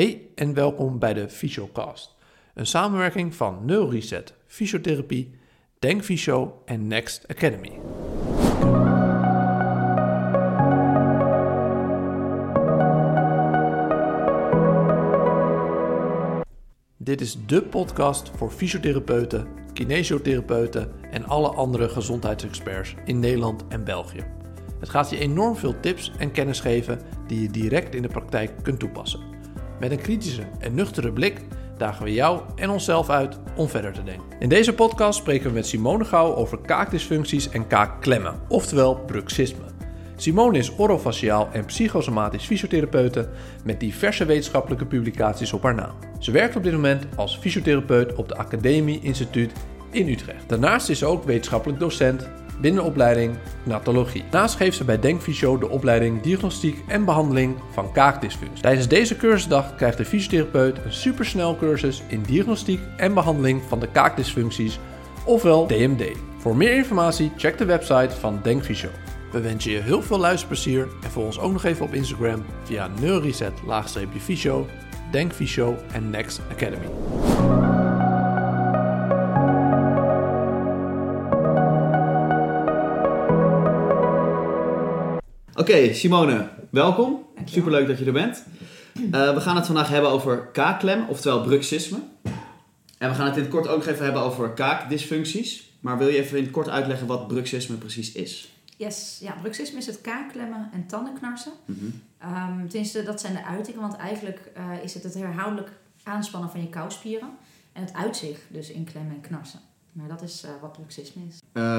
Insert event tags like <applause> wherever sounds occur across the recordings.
Hey en welkom bij de Fysiocast, een samenwerking van NeuroReset, Fysiotherapie, Denk Fysio en Next Academy. Dit is de podcast voor fysiotherapeuten, kinesiotherapeuten en alle andere gezondheidsexperts in Nederland en België. Het gaat je enorm veel tips en kennis geven die je direct in de praktijk kunt toepassen. Met een kritische en nuchtere blik dagen we jou en onszelf uit om verder te denken. In deze podcast spreken we met Simone Gouw over kaakdysfuncties en kaakklemmen, oftewel bruxisme. Simone is orofaciaal en psychosomatisch fysiotherapeute met diverse wetenschappelijke publicaties op haar naam. Ze werkt op dit moment als fysiotherapeut op de Academie Instituut in Utrecht. Daarnaast is ze ook wetenschappelijk docent binnen opleiding natologie. Naast geeft ze bij Denkfysio de opleiding diagnostiek en behandeling van kaakdysfunctie. Tijdens deze cursusdag krijgt de fysiotherapeut een supersnel cursus in diagnostiek en behandeling van de kaakdysfuncties, ofwel DMD. Voor meer informatie check de website van Denkfysio. We wensen je heel veel luisterplezier en volg ons ook nog even op Instagram via neuroreset-fysio, Denkfysio en Next Academy. Oké, Simone, welkom. Superleuk dat je er bent. Uh, we gaan het vandaag hebben over kaakklem, oftewel bruxisme. En we gaan het in het kort ook nog even hebben over kaakdysfuncties. Maar wil je even in het kort uitleggen wat bruxisme precies is? Yes, ja, bruxisme is het kaakklemmen en tandenknarsen. Mm tenminste, dat zijn de uitingen, want eigenlijk eh, is het het herhaaldelijk aanspannen van je kauwspieren. En het uitzicht dus in klemmen en knarsen. Maar dat is eh, wat bruxisme is.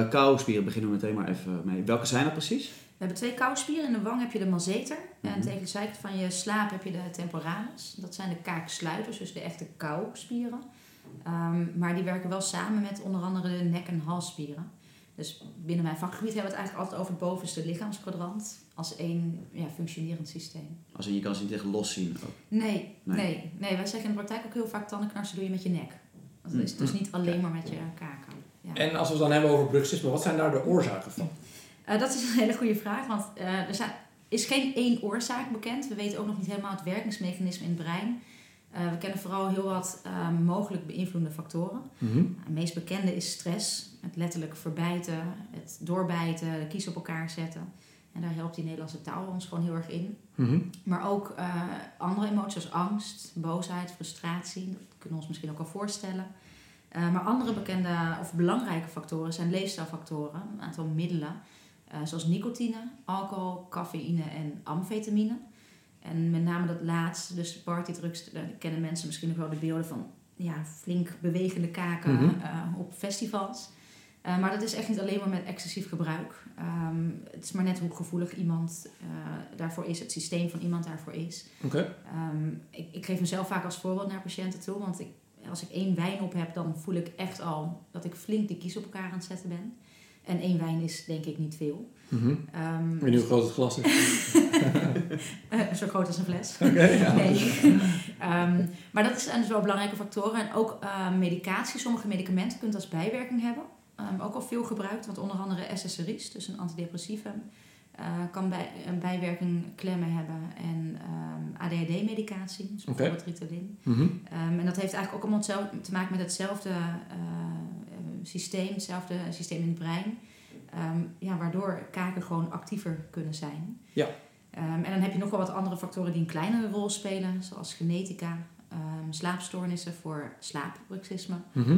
Kauwspieren beginnen we meteen maar even mee. Welke zijn dat precies? We hebben twee kauwspieren. In de wang heb je de masseter. Mhm. En tegen de zijkant van je slaap heb je de temporalis. Dat zijn de kaaksluiters, dus de echte kauwspieren. Ehm, maar die werken wel samen met onder andere de nek- en halsspieren. Dus binnen mijn vakgebied hebben we het eigenlijk altijd over het bovenste lichaamskwadrant als één ja, functionerend systeem. Als in, je kan ze niet echt los zien. Ook. Nee, Nee. nee, nee. Wij zeggen in de praktijk ook heel vaak tandenknarsen doe je met je nek. Dat is Mm. dus niet alleen maar met je kaken. Ja. En als we het dan hebben over bruxisme, wat zijn daar de oorzaken van? Eh, dat is een hele goede vraag, want eh, er zijn, is geen één oorzaak bekend. We weten ook nog niet helemaal het werkingsmechanisme in het brein. Eh, we kennen vooral heel wat eh, mogelijk beïnvloedende factoren. Het meest bekende is stress. Het letterlijk verbijten, het doorbijten, de kies op elkaar zetten. En daar helpt die Nederlandse taal ons gewoon heel erg in. Mhm. Maar ook andere emoties zoals angst, boosheid, frustratie. Dat kunnen we ons misschien ook al voorstellen. Maar andere bekende of belangrijke factoren zijn leefstijlfactoren. Een aantal middelen eh, zoals nicotine, alcohol, cafeïne en amfetamine. En met name dat laatste, dus partydrugs, daar kennen mensen misschien nog wel de beelden van ja, flink bewegende kaken Mhm. eh, op festivals. Eh, maar dat is echt niet alleen maar met excessief gebruik. Ehm, het is maar net hoe gevoelig iemand daarvoor is, het systeem van iemand daarvoor is. Ehm, ik, ik geef mezelf vaak als voorbeeld naar patiënten toe, want ik, als ik één wijn op heb, dan voel ik echt al dat ik flink de kies op elkaar aan het zetten ben. En één wijn is denk ik niet veel. Ehm, Ik weet niet hoe groot het glas is. <laughs> eh, zo groot als een fles. Oké, ja. Nee. Ehm, maar dat zijn dus wel belangrijke factoren. En ook eh, medicatie. Sommige medicamenten kunnen als bijwerking hebben. Ehm, ook al veel gebruikt, want onder andere SSRI's, dus een antidepressivum, eh, kan bij, een bijwerking klemmen hebben. En ehm, ADHD-medicatie, dus Oké. bijvoorbeeld Ritalin. Mhm. Ehm, en dat heeft eigenlijk ook allemaal te maken met hetzelfde eh, systeem, hetzelfde systeem in het brein. Ehm, ja, waardoor kaken gewoon actiever kunnen zijn. Ja. Ehm, en dan heb je nog wel wat andere factoren die een kleinere rol spelen, zoals genetica, ehm, slaapstoornissen voor slaapbruxisme. Mhm.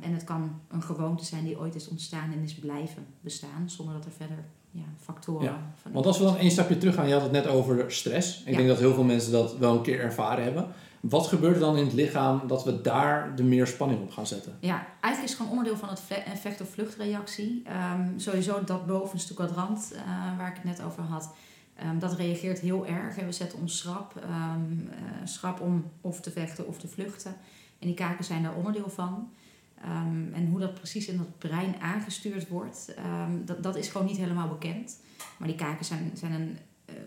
En het kan een gewoonte zijn die ooit is ontstaan en is blijven bestaan, zonder dat er verder ja, factoren Ja, van Want als we dan één stapje terug gaan, je had het net over stress. Ik Ja. denk dat heel veel mensen dat wel een keer ervaren hebben. Wat gebeurt er dan in het lichaam dat we daar de meer spanning op gaan zetten? Ja, eigenlijk is het gewoon onderdeel van het effect- of vluchtreactie. Ehm, sowieso dat bovenste kwadrant eh, waar ik het net over had, ehm, dat reageert heel erg. En we zetten ons schrap, ehm, eh, schrap om of te vechten of te vluchten. En die kaken zijn daar onderdeel van. En hoe dat precies in het brein aangestuurd wordt, dat, dat is gewoon niet helemaal bekend. Maar die kaken zijn, zijn een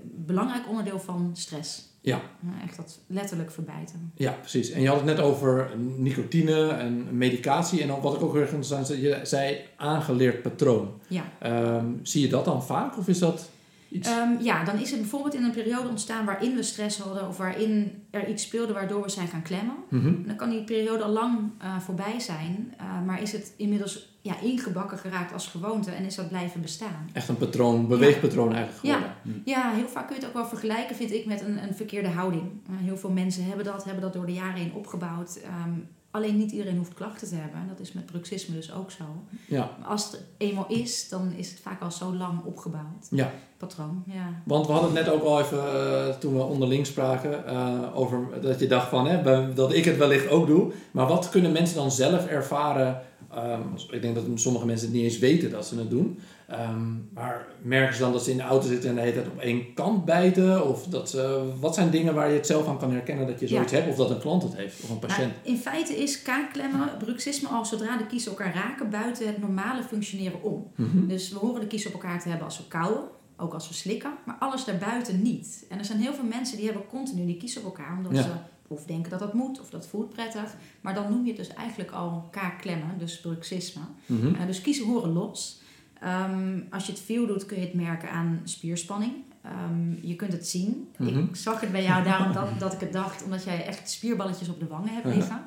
belangrijk onderdeel van stress. Ja. Eh, echt dat letterlijk verbijten. Ja, precies. En je had het net over nicotine en medicatie. En wat ik ook heel erg interessant zei, je zei aangeleerd patroon. Ja. Ehm, zie je dat dan vaak of is dat Iets? Ehm, ja, dan is het bijvoorbeeld in een periode ontstaan waarin we stress hadden of waarin er iets speelde waardoor we zijn gaan klemmen. Mhm. Dan kan die periode al lang eh, voorbij zijn, eh, maar is het inmiddels ja, ingebakken geraakt als gewoonte en is dat blijven bestaan. Echt een patroon, beweegpatroon eigenlijk geworden. Ja, heel vaak kun je het ook wel vergelijken, vind ik, met een, een verkeerde houding. Eh, heel veel mensen hebben dat, hebben dat door de jaren heen opgebouwd. Ehm, alleen niet iedereen hoeft klachten te hebben. En dat is met bruxisme dus ook zo. Ja. Maar als het eenmaal is, dan is het vaak al zo lang opgebouwd. ja. Patroon, ja. Want we hadden het net ook al even, eh, toen we onderling spraken, eh, over dat je dacht van, hè, dat ik het wellicht ook doe. Maar wat kunnen mensen dan zelf ervaren? Ehm, ik denk dat sommige mensen het niet eens weten dat ze het doen. Ehm, maar merken ze dan dat ze in de auto zitten en de hele tijd op één kant bijten? Of dat ze, wat zijn dingen waar je het zelf aan kan herkennen dat je zoiets hebt? Of dat een klant het heeft of een patiënt? Nou, in feite is kaakklemmen, bruxisme al zodra de kiezen elkaar raken buiten het normale functioneren om. Mhm. Dus we horen de kiezen op elkaar te hebben als we kauwen, ook als we slikken, maar alles daarbuiten niet. En er zijn heel veel mensen die hebben continu die kiezen op elkaar, omdat Ja. ze of denken dat dat moet, of dat voelt prettig. Maar dan noem je het dus eigenlijk al kaakklemmen, dus bruxisme. Uh, dus kiezen horen los. Ehm, als je het veel doet, kun je het merken aan spierspanning. Ehm, je kunt het zien. Mhm. Ik zag het bij jou daarom dat, <laughs> dat ik het dacht, omdat jij echt spierballetjes op de wangen hebt liggen.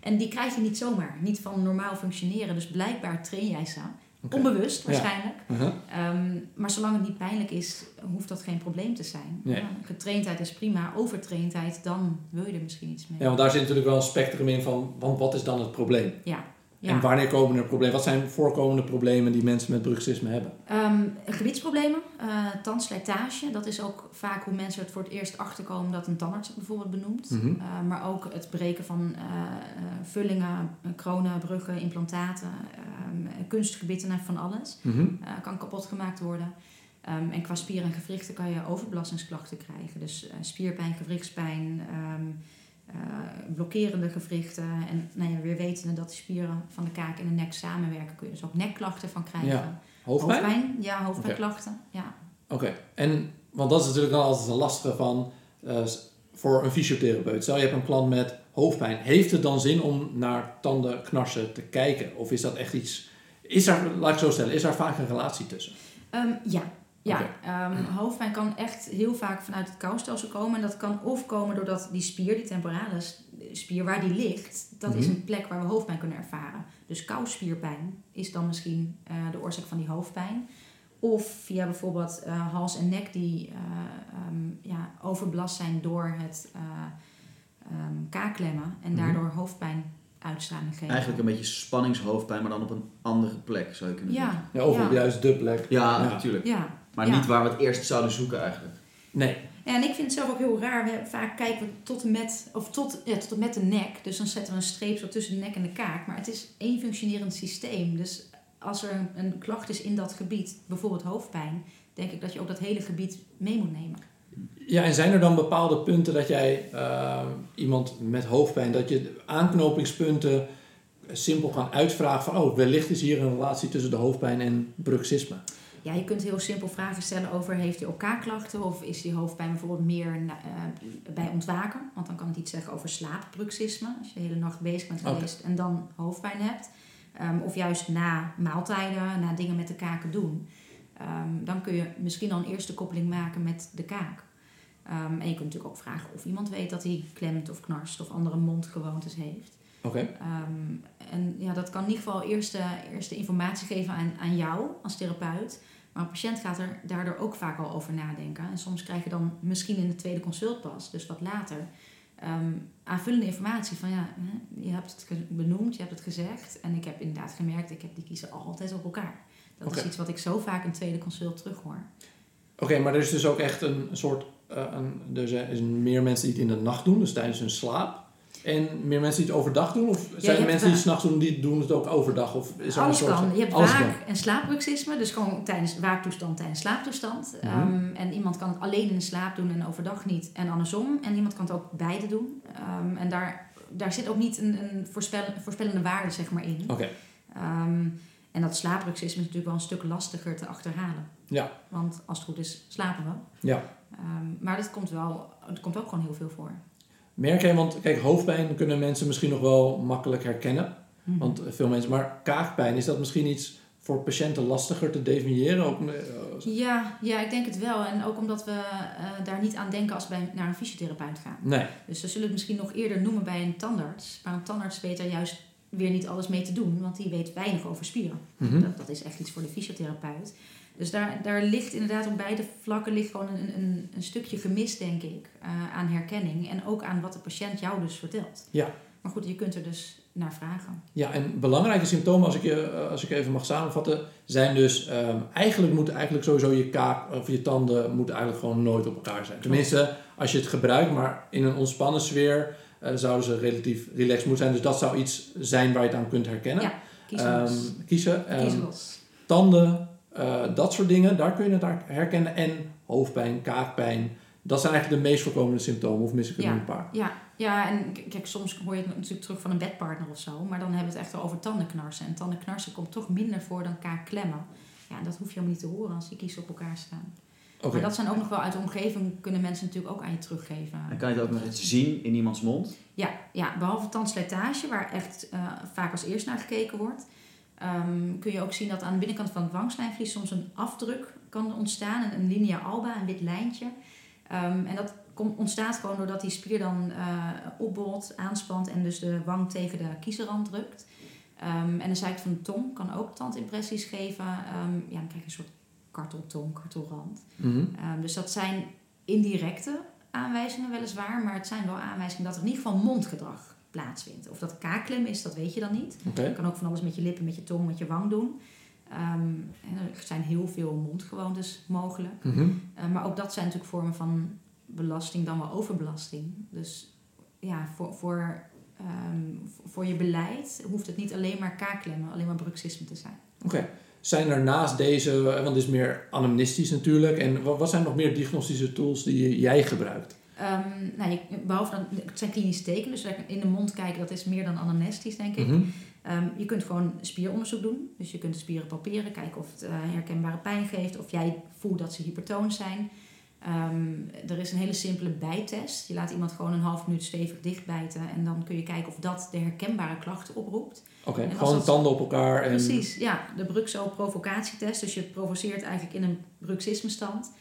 En die krijg je niet zomaar, niet van normaal functioneren. Dus blijkbaar train jij ze. Onbewust Ja. waarschijnlijk. Mhm. Ehm, maar zolang het niet pijnlijk is, hoeft dat geen probleem te zijn. Nee. Ja, getraindheid is prima. Overtraindheid, dan wil je er misschien iets mee. Ja, want daar zit natuurlijk wel een spectrum in van, want wat is dan het probleem? Ja. En wanneer komen er problemen? Wat zijn voorkomende problemen die mensen met bruxisme hebben? Ehm, gewichtsproblemen, eh tandslijtage. Dat is ook vaak hoe mensen het voor het eerst achterkomen dat een tandarts het bijvoorbeeld benoemt. Mhm. Eh, maar ook het breken van eh, vullingen, kronen, bruggen, implantaten, ehm kunstgebieden en van alles. Mhm. Kan kapot gemaakt worden. Ehm, en qua spieren en gewrichten kan je overbelastingsklachten krijgen. Dus spierpijn, gewrichtspijn, eh, blokkerende gewrichten. En nou ja, weer wetende dat de spieren van de kaak en de nek samenwerken, kun je dus ook nekklachten van krijgen. Ja. Hoofdpijn? ja, hoofdpijnklachten. Ja. Oké. En, want dat is natuurlijk dan altijd een lastige van, eh, voor een fysiotherapeut. Stel je hebt een klant met hoofdpijn. Heeft het dan zin om naar tandenknarsen te kijken? Of is dat echt iets... Is er, laat ik zo stellen, is er vaak een relatie tussen? Ehm, ja. Ja, ehm, <clears throat> hoofdpijn kan echt heel vaak vanuit het koustelsel komen. En dat kan of komen doordat die spier, die temporalis spier, waar die ligt, dat is Mhm. een plek waar we hoofdpijn kunnen ervaren. Dus kouspierpijn is dan misschien eh, de oorzaak van die hoofdpijn. Of via bijvoorbeeld eh, hals en nek die eh, ehm, ja, overbelast zijn door het eh ehm, kaakklemmen. En Mhm. daardoor hoofdpijn uitstraling geven. Eigenlijk een beetje spanningshoofdpijn, maar dan op een andere plek zou je kunnen zeggen. Ja, Ja, of ja. op juist de plek. Ja, Ja. natuurlijk. ja. Maar Ja. niet waar we het eerst zouden zoeken eigenlijk. Nee. Ja, en ik vind het zelf ook heel raar. We vaak kijken we tot en met, of tot, ja, tot en met de nek. Dus dan zetten we een streep zo tussen de nek en de kaak. Maar het is één functionerend systeem. Dus als er een, een klacht is in dat gebied, bijvoorbeeld hoofdpijn, denk ik dat je ook dat hele gebied mee moet nemen. Ja, en zijn er dan bepaalde punten dat jij eh, iemand met hoofdpijn, dat je aanknopingspunten simpel kan uitvragen van, oh, wellicht is hier een relatie tussen de hoofdpijn en bruxisme? Ja, je kunt heel simpel vragen stellen over heeft hij ook kaakklachten of is die hoofdpijn bijvoorbeeld meer eh, bij ontwaken. Want dan kan het iets zeggen over slaapbruxisme, als je de hele nacht bezig bent geweest en dan hoofdpijn hebt. Ehm, of juist na maaltijden, na dingen met de kaken doen. Ehm, dan kun je misschien al een eerste koppeling maken met de kaak. Ehm, en je kunt natuurlijk ook vragen of iemand weet dat hij klemt of knarst of andere mondgewoontes heeft. Oké. En ja, dat kan in ieder geval eerste, eerste informatie geven aan, aan jou als therapeut. Maar een patiënt gaat er daardoor ook vaak al over nadenken. En soms krijg je dan misschien in de tweede consult pas, dus wat later, ehm, aanvullende informatie van ja, je hebt het benoemd, je hebt het gezegd. En ik heb inderdaad gemerkt, ik heb die kiezen altijd op elkaar. Dat is iets wat ik zo vaak in tweede consult terughoor. Oké, maar er is dus ook echt een soort, eh, een, er zijn meer mensen die het in de nacht doen, dus tijdens hun slaap. En meer mensen die het overdag doen? Of zijn er mensen die het s'nachts doen, die doen het ook overdag? Of is er Alles soort kan. Je hebt Alles waak- en slaapbruxisme, dus gewoon tijdens waaktoestand, tijdens slaaptoestand. Mhm. Ehm, en iemand kan het alleen in de slaap doen en overdag niet. En andersom. En iemand kan het ook beide doen. Ehm, en daar, daar zit ook niet een, een voorspel, voorspellende waarde zeg maar in. Oké, Ehm, en dat slaapbruxisme is natuurlijk wel een stuk lastiger te achterhalen. Ja. Want als het goed is, slapen we. ja. Maar dat komt wel, het komt ook gewoon heel veel voor. Merk je, want kijk, hoofdpijn kunnen mensen misschien nog wel makkelijk herkennen. Mhm. Want veel mensen, maar kaakpijn, is dat misschien iets voor patiënten lastiger te definiëren? Ook, eh, Ja, ja, ik denk het wel. En ook omdat we eh, daar niet aan denken als we bij, naar een fysiotherapeut gaan. nee. Dus we zullen het misschien nog eerder noemen bij een tandarts. Maar een tandarts weet er juist weer niet alles mee te doen, want die weet weinig over spieren. Mhm. Dat, dat is echt iets voor de fysiotherapeut. Dus daar, daar ligt inderdaad op beide vlakken ligt gewoon een, een, een stukje gemis, denk ik, eh, aan herkenning. En ook aan wat de patiënt jou dus vertelt. Ja. Maar goed, je kunt er dus naar vragen. Ja, en belangrijke symptomen, als ik, je, eh, als ik even mag samenvatten, zijn dus ehm, eigenlijk moeten eigenlijk sowieso je kaak of je tanden moeten eigenlijk gewoon nooit op elkaar zijn. Tenminste, als je het gebruikt, maar in een ontspannen sfeer eh, zouden ze relatief relaxed moeten zijn. Dus dat zou iets zijn waar je het aan kunt herkennen. Ja, kies. Ehm, kiezen. Ehm, tanden, eh, dat soort dingen, daar kun je het herkennen. En hoofdpijn, kaakpijn, dat zijn eigenlijk de meest voorkomende symptomen. Of mis ik er Ja. een paar? Ja, ja, en kijk, soms hoor je het natuurlijk terug van een bedpartner of zo. Maar dan hebben we het echt over tandenknarsen. En tandenknarsen komt toch minder voor dan kaakklemmen. Ja, en dat hoef je helemaal niet te horen als die kiezen op elkaar staan. Maar dat zijn ook nog wel uit de omgeving, kunnen mensen natuurlijk ook aan je teruggeven. En kan je het ook nog eens zien in iemands mond? Ja, ja behalve tandslijtage, waar echt eh, vaak als eerst naar gekeken wordt, ehm, kun je ook zien dat aan de binnenkant van het wangslijnvlies soms een afdruk kan ontstaan, een, een linea alba, een wit lijntje. Ehm, en dat ontstaat gewoon doordat die spier dan eh opbolt, aanspant en dus de wang tegen de kiezelrand drukt. Ehm, en de zijkant van de tong kan ook tandimpressies geven. Ja, dan krijg je een soort karteltong, kartelrand. Mhm. Dus dat zijn indirecte aanwijzingen weliswaar, maar het zijn wel aanwijzingen dat er in ieder geval mondgedrag plaatsvindt. Of dat kaakklem is, dat weet je dan niet. Oké. Je kan ook van alles met je lippen, met je tong, met je wang doen. Ehm, er zijn heel veel mondgewoontes mogelijk. Mhm. Eh, maar ook dat zijn natuurlijk vormen van belasting, dan wel overbelasting. Dus ja, voor, voor, ehm, voor je beleid hoeft het niet alleen maar kaakklemmen, alleen maar bruxisme te zijn. Oké. Zijn er naast deze, want dit is meer anamnestisch natuurlijk, en wat zijn nog meer diagnostische tools die jij gebruikt? Ehm, nou, je, behalve dan, het zijn klinische tekenen, dus in de mond kijken, dat is meer dan anamnestisch, denk ik. Mhm. Ehm, je kunt gewoon spieronderzoek doen. Dus je kunt de spieren palperen, kijken of het eh, herkenbare pijn geeft, of jij voelt dat ze hypertoon zijn. Ehm, er is een hele simpele bijtest. Je laat iemand gewoon een half minuut stevig dichtbijten en dan kun je kijken of dat de herkenbare klachten oproept. Oké, gewoon dat- tanden op elkaar en... Precies, ja. De Bruxo-provocatietest. Dus je provoceert eigenlijk in een bruxismestand.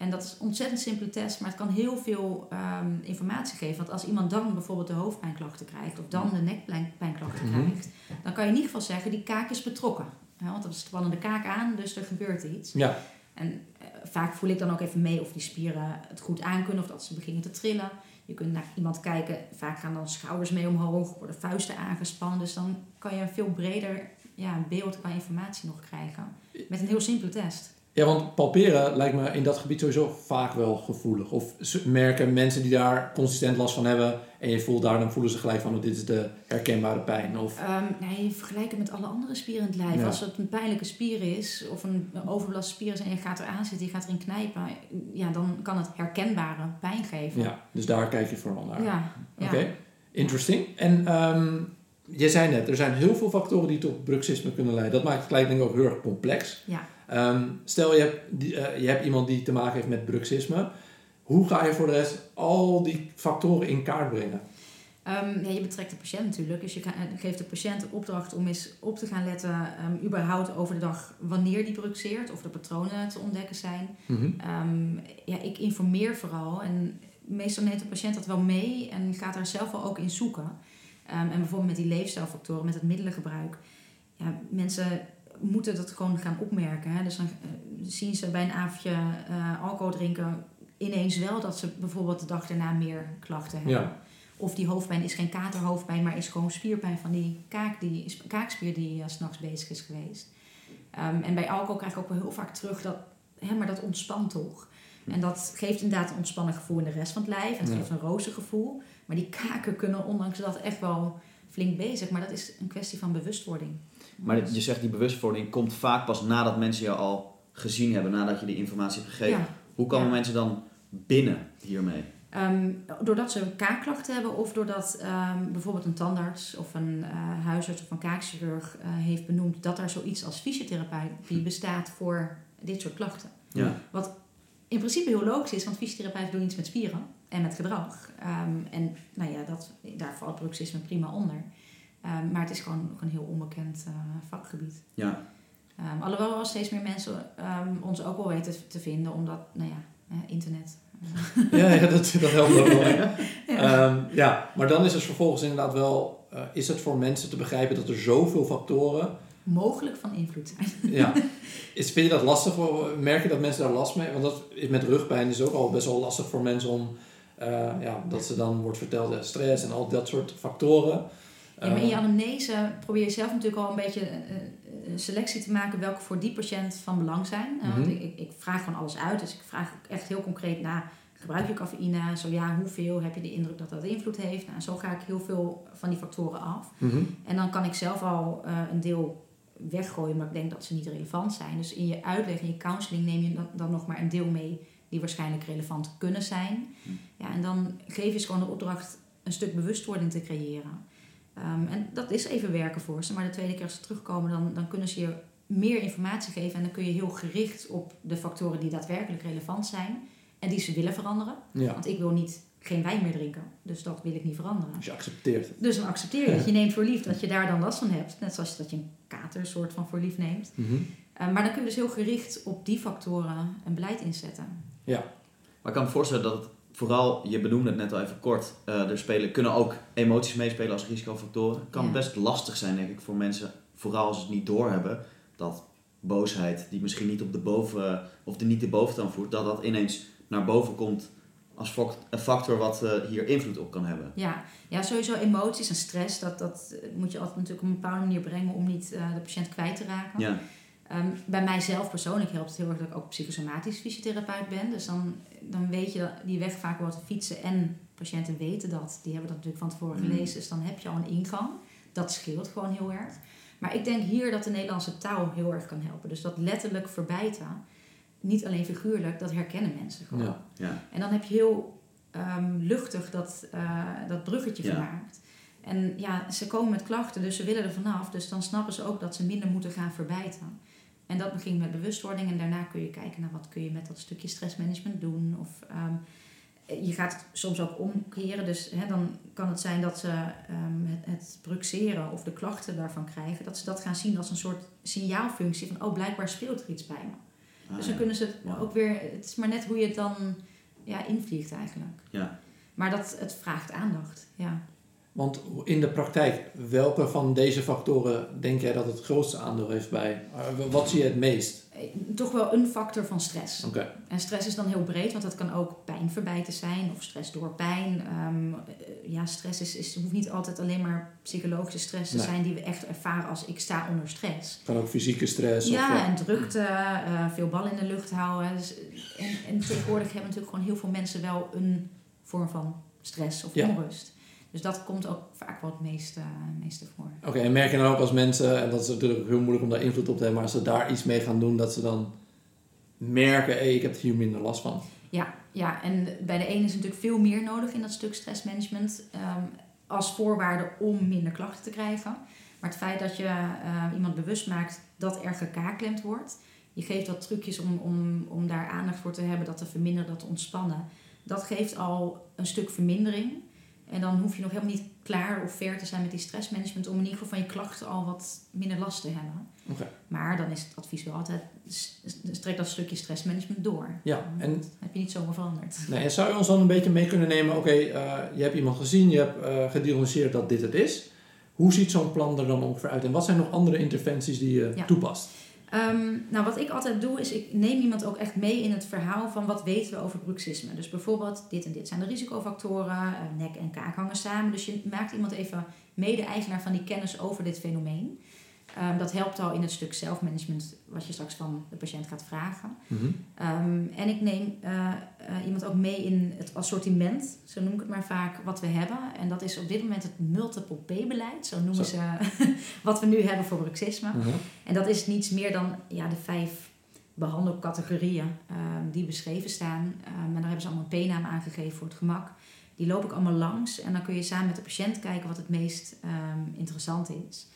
En dat is een ontzettend simpele test, maar het kan heel veel ehm, informatie geven. Want als iemand dan bijvoorbeeld de hoofdpijnklachten krijgt of dan de nekpijnklachten Mhm. krijgt, dan kan je in ieder geval zeggen die kaak is betrokken. Want er spannen de kaak aan, dus er gebeurt iets. Ja, En eh, vaak voel ik dan ook even mee of die spieren het goed aankunnen of dat ze beginnen te trillen. Je kunt naar iemand kijken, vaak gaan dan schouders mee omhoog, worden vuisten aangespannen. Dus dan kan je een veel breder ja, beeld qua informatie nog krijgen. Met een heel simpele test. Ja, want palperen lijkt me in dat gebied sowieso vaak wel gevoelig. Of merken mensen die daar consistent last van hebben en je voelt daar, dan voelen ze gelijk van oh, dit is de herkenbare pijn. Of, Ehm nee, vergelijk het met alle andere spieren in het lijf. Ja. Als het een pijnlijke spier is of een overbelaste spier is en je gaat eraan zitten, je gaat erin knijpen, ja, dan kan het herkenbare pijn geven. ja, dus daar kijk je vooral naar. ja. ja. Oké, interesting. En ehm je zei net, er zijn heel veel factoren die tot bruxisme kunnen leiden. Dat maakt het gelijk denk ik ook heel erg complex. Ja. Ehm, stel je hebt, die, eh, je hebt iemand die te maken heeft met bruxisme. Hoe ga je voor de rest al die factoren in kaart brengen? Ehm, ja, je betrekt de patiënt natuurlijk. Dus je eh, geeft de patiënt de opdracht om eens op te gaan letten, ehm, überhaupt over de dag, wanneer die bruxeert, of de patronen te ontdekken zijn. Mhm. Ja, ik informeer vooral en meestal neemt de patiënt dat wel mee en gaat daar zelf wel ook in zoeken. En bijvoorbeeld met die leefstijlfactoren, met het middelengebruik. Ja, mensen moeten dat gewoon gaan opmerken. Hè. Dus dan eh, zien ze bij een avondje eh, alcohol drinken ineens wel dat ze bijvoorbeeld de dag daarna meer klachten hebben. Ja. Of die hoofdpijn is geen katerhoofdpijn, maar is gewoon spierpijn van die, kaak die kaakspier die uh, s'nachts bezig is geweest. Ehm, en bij alcohol krijg ik ook wel heel vaak terug dat, hè, maar dat ontspant toch. En dat geeft inderdaad een ontspannen gevoel in de rest van het lijf. En het Ja. geeft een roze gevoel. Maar die kaken kunnen ondanks dat echt wel flink bezig. Maar dat is een kwestie van bewustwording. Maar je zegt die bewustwording komt vaak pas nadat mensen je al gezien hebben, nadat je die informatie hebt gegeven. Ja. Hoe komen Ja. mensen dan binnen hiermee? Ehm, doordat ze kaakklachten hebben of doordat ehm, bijvoorbeeld een tandarts of een eh, huisarts of een kaakchirurg eh, heeft benoemd dat er zoiets als fysiotherapie bestaat voor dit soort klachten. Ja. Wat in principe heel logisch is, want fysiotherapeuten doen iets met spieren en met gedrag. Ehm, en nou ja, dat, daar valt bruxisme prima onder. Ehm, maar het is gewoon nog een heel onbekend eh, vakgebied. Ja. Um, alhoewel wel steeds meer mensen um, ons ook wel weten te vinden, omdat, nou ja, uh, internet. ja, ja dat, dat helpt ook wel. <laughs> ja. Ja, maar dan is het vervolgens inderdaad wel, uh, is het voor mensen te begrijpen dat er zoveel factoren mogelijk van invloed zijn. ja. <laughs> Is, vind je dat lastig? Merk je dat mensen daar last mee? Want dat is met rugpijn is ook al best wel lastig voor mensen om, uh, ja, dat ze dan wordt verteld, ja, stress en al dat soort factoren. Ja, maar in je anamnese probeer je zelf natuurlijk al een beetje een selectie te maken welke voor die patiënt van belang zijn. Mm -hmm. Want ik, ik, vraag gewoon alles uit, dus ik vraag echt heel concreet naar gebruik je cafeïne? Zo ja, hoeveel heb je de indruk dat dat invloed heeft? Nou, zo ga ik heel veel van die factoren af. Mm -hmm. En dan kan ik zelf al uh, een deel weggooien, maar ik denk dat ze niet relevant zijn. Dus in je uitleg, in je counseling neem je dan, dan nog maar een deel mee die waarschijnlijk relevant kunnen zijn. Mm. Ja, en dan geef je ze gewoon de opdracht een stuk bewustwording te creëren. Um, en dat is even werken voor ze, maar de tweede keer als ze terugkomen, dan, dan kunnen ze je meer informatie geven en dan kun je heel gericht op de factoren die daadwerkelijk relevant zijn en die ze willen veranderen. Ja. Want ik wil niet geen wijn meer drinken, dus dat wil ik niet veranderen. Dus je accepteert het. Dus dan accepteer je het. Je neemt voor lief dat je daar dan last van hebt. Net zoals dat je een kater soort van voor lief neemt. Mm -hmm. uh, maar dan kun je dus heel gericht op die factoren een beleid inzetten. Ja. Maar ik kan me voorstellen dat het vooral, je benoemde het net al even kort, uh, er spelen, kunnen ook emoties meespelen als risicofactoren. Het kan Ja. best lastig zijn, denk ik, voor mensen, vooral als ze het niet doorhebben, dat boosheid, die misschien niet op de boven, of de niet de boventoon voert, dat dat ineens naar boven komt als factor wat uh, hier invloed op kan hebben. Ja, ja sowieso emoties en stress, dat, dat moet je altijd natuurlijk op een bepaalde manier brengen om niet uh, de patiënt kwijt te raken. Ja, Um, bij mijzelf persoonlijk helpt het heel erg dat ik ook psychosomatisch fysiotherapeut ben. Dus dan, dan weet je dat die weg vaak te fietsen en patiënten weten dat. Die hebben dat natuurlijk van tevoren Mm. gelezen, dus dan heb je al een ingang. Dat scheelt gewoon heel erg. Maar ik denk hier dat de Nederlandse taal heel erg kan helpen. Dus dat letterlijk verbijten, niet alleen figuurlijk, dat herkennen mensen gewoon. Ja. ja, En dan heb je heel ehm, luchtig dat, eh, dat bruggetje Ja. gemaakt. En ja, ze komen met klachten, dus ze willen er vanaf. Dus dan snappen ze ook dat ze minder moeten gaan verbijten. En dat begint met bewustwording. En daarna kun je kijken naar wat kun je met dat stukje stressmanagement doen. Of ehm, je gaat het soms ook omkeren. Dus hè, dan kan het zijn dat ze ehm, het, het bruxeren of de klachten daarvan krijgen. Dat ze dat gaan zien als een soort signaalfunctie van... oh, blijkbaar speelt er iets bij me. Ah, Dus ja. dan kunnen ze het ook weer... Het is maar net hoe je het dan ja, invliegt eigenlijk. Ja. Maar dat, het vraagt aandacht, ja. Want in de praktijk, welke van deze factoren denk jij dat het grootste aandeel heeft bij? uh, Wat zie je het meest? Eh, Toch wel een factor van stress. Oké. En stress is dan heel breed, want dat kan ook pijnverbijten zijn of stress door pijn. Ehm, eh, ja, stress is, is, hoeft niet altijd alleen maar psychologische stress te Nee. zijn die we echt ervaren als ik sta onder stress. Kan ook fysieke stress of... Ja, eh, en drukte, eh, veel bal in de lucht houden. Dus, eh, en, en tegenwoordig hebben natuurlijk gewoon heel veel mensen wel een vorm van stress of Ja. onrust. Dus dat komt ook vaak wel het meeste, meeste voor. Oké, en merk je dan ook als mensen, en dat is natuurlijk heel moeilijk om daar invloed op te hebben, maar als ze daar iets mee gaan doen, dat ze dan merken, hé, ik heb hier minder last van. Ja, ja, en bij de ene is natuurlijk veel meer nodig in dat stuk stressmanagement ehm, als voorwaarde om minder klachten te krijgen. Maar het feit dat je eh, iemand bewust maakt dat er gekaklemd wordt, je geeft wat trucjes om, om, om daar aandacht voor te hebben, dat te verminderen, dat te ontspannen. Dat geeft al een stuk vermindering. En dan hoef je nog helemaal niet klaar of ver te zijn met die stressmanagement om in ieder geval van je klachten al wat minder last te hebben. Maar dan is het advies wel altijd, strek dat stukje stressmanagement door. Ja, en Dat heb je niet zomaar veranderd. Nee, en zou je ons dan een beetje mee kunnen nemen, oké, eh, je hebt iemand gezien, je hebt gediagnosticeerd dat dit het is. Hoe ziet zo'n plan er dan ongeveer uit? En wat zijn nog andere interventies die je Ja. toepast? Ehm, nou, wat ik altijd doe, is ik neem iemand ook echt mee in het verhaal van wat weten we over bruxisme. Dus bijvoorbeeld, dit en dit zijn de risicofactoren, eh, nek en kaak hangen samen. Dus je maakt iemand even mede-eigenaar van die kennis over dit fenomeen. Ehm, dat helpt al in het stuk zelfmanagement, wat je straks van de patiënt gaat vragen. Mhm. Ehm, en ik neem eh, eh, iemand ook mee in het assortiment, zo noem ik het maar vaak, wat we hebben. En dat is op dit moment het multiple P-beleid, zo noemen Zo. ze <laughs> wat we nu hebben voor bruxisme. Mhm. En dat is niets meer dan ja, de vijf behandelcategorieën ehm, die beschreven staan. En daar hebben ze allemaal een P-naam aangegeven voor het gemak. Die loop ik allemaal langs en dan kun je samen met de patiënt kijken wat het meest interessant is.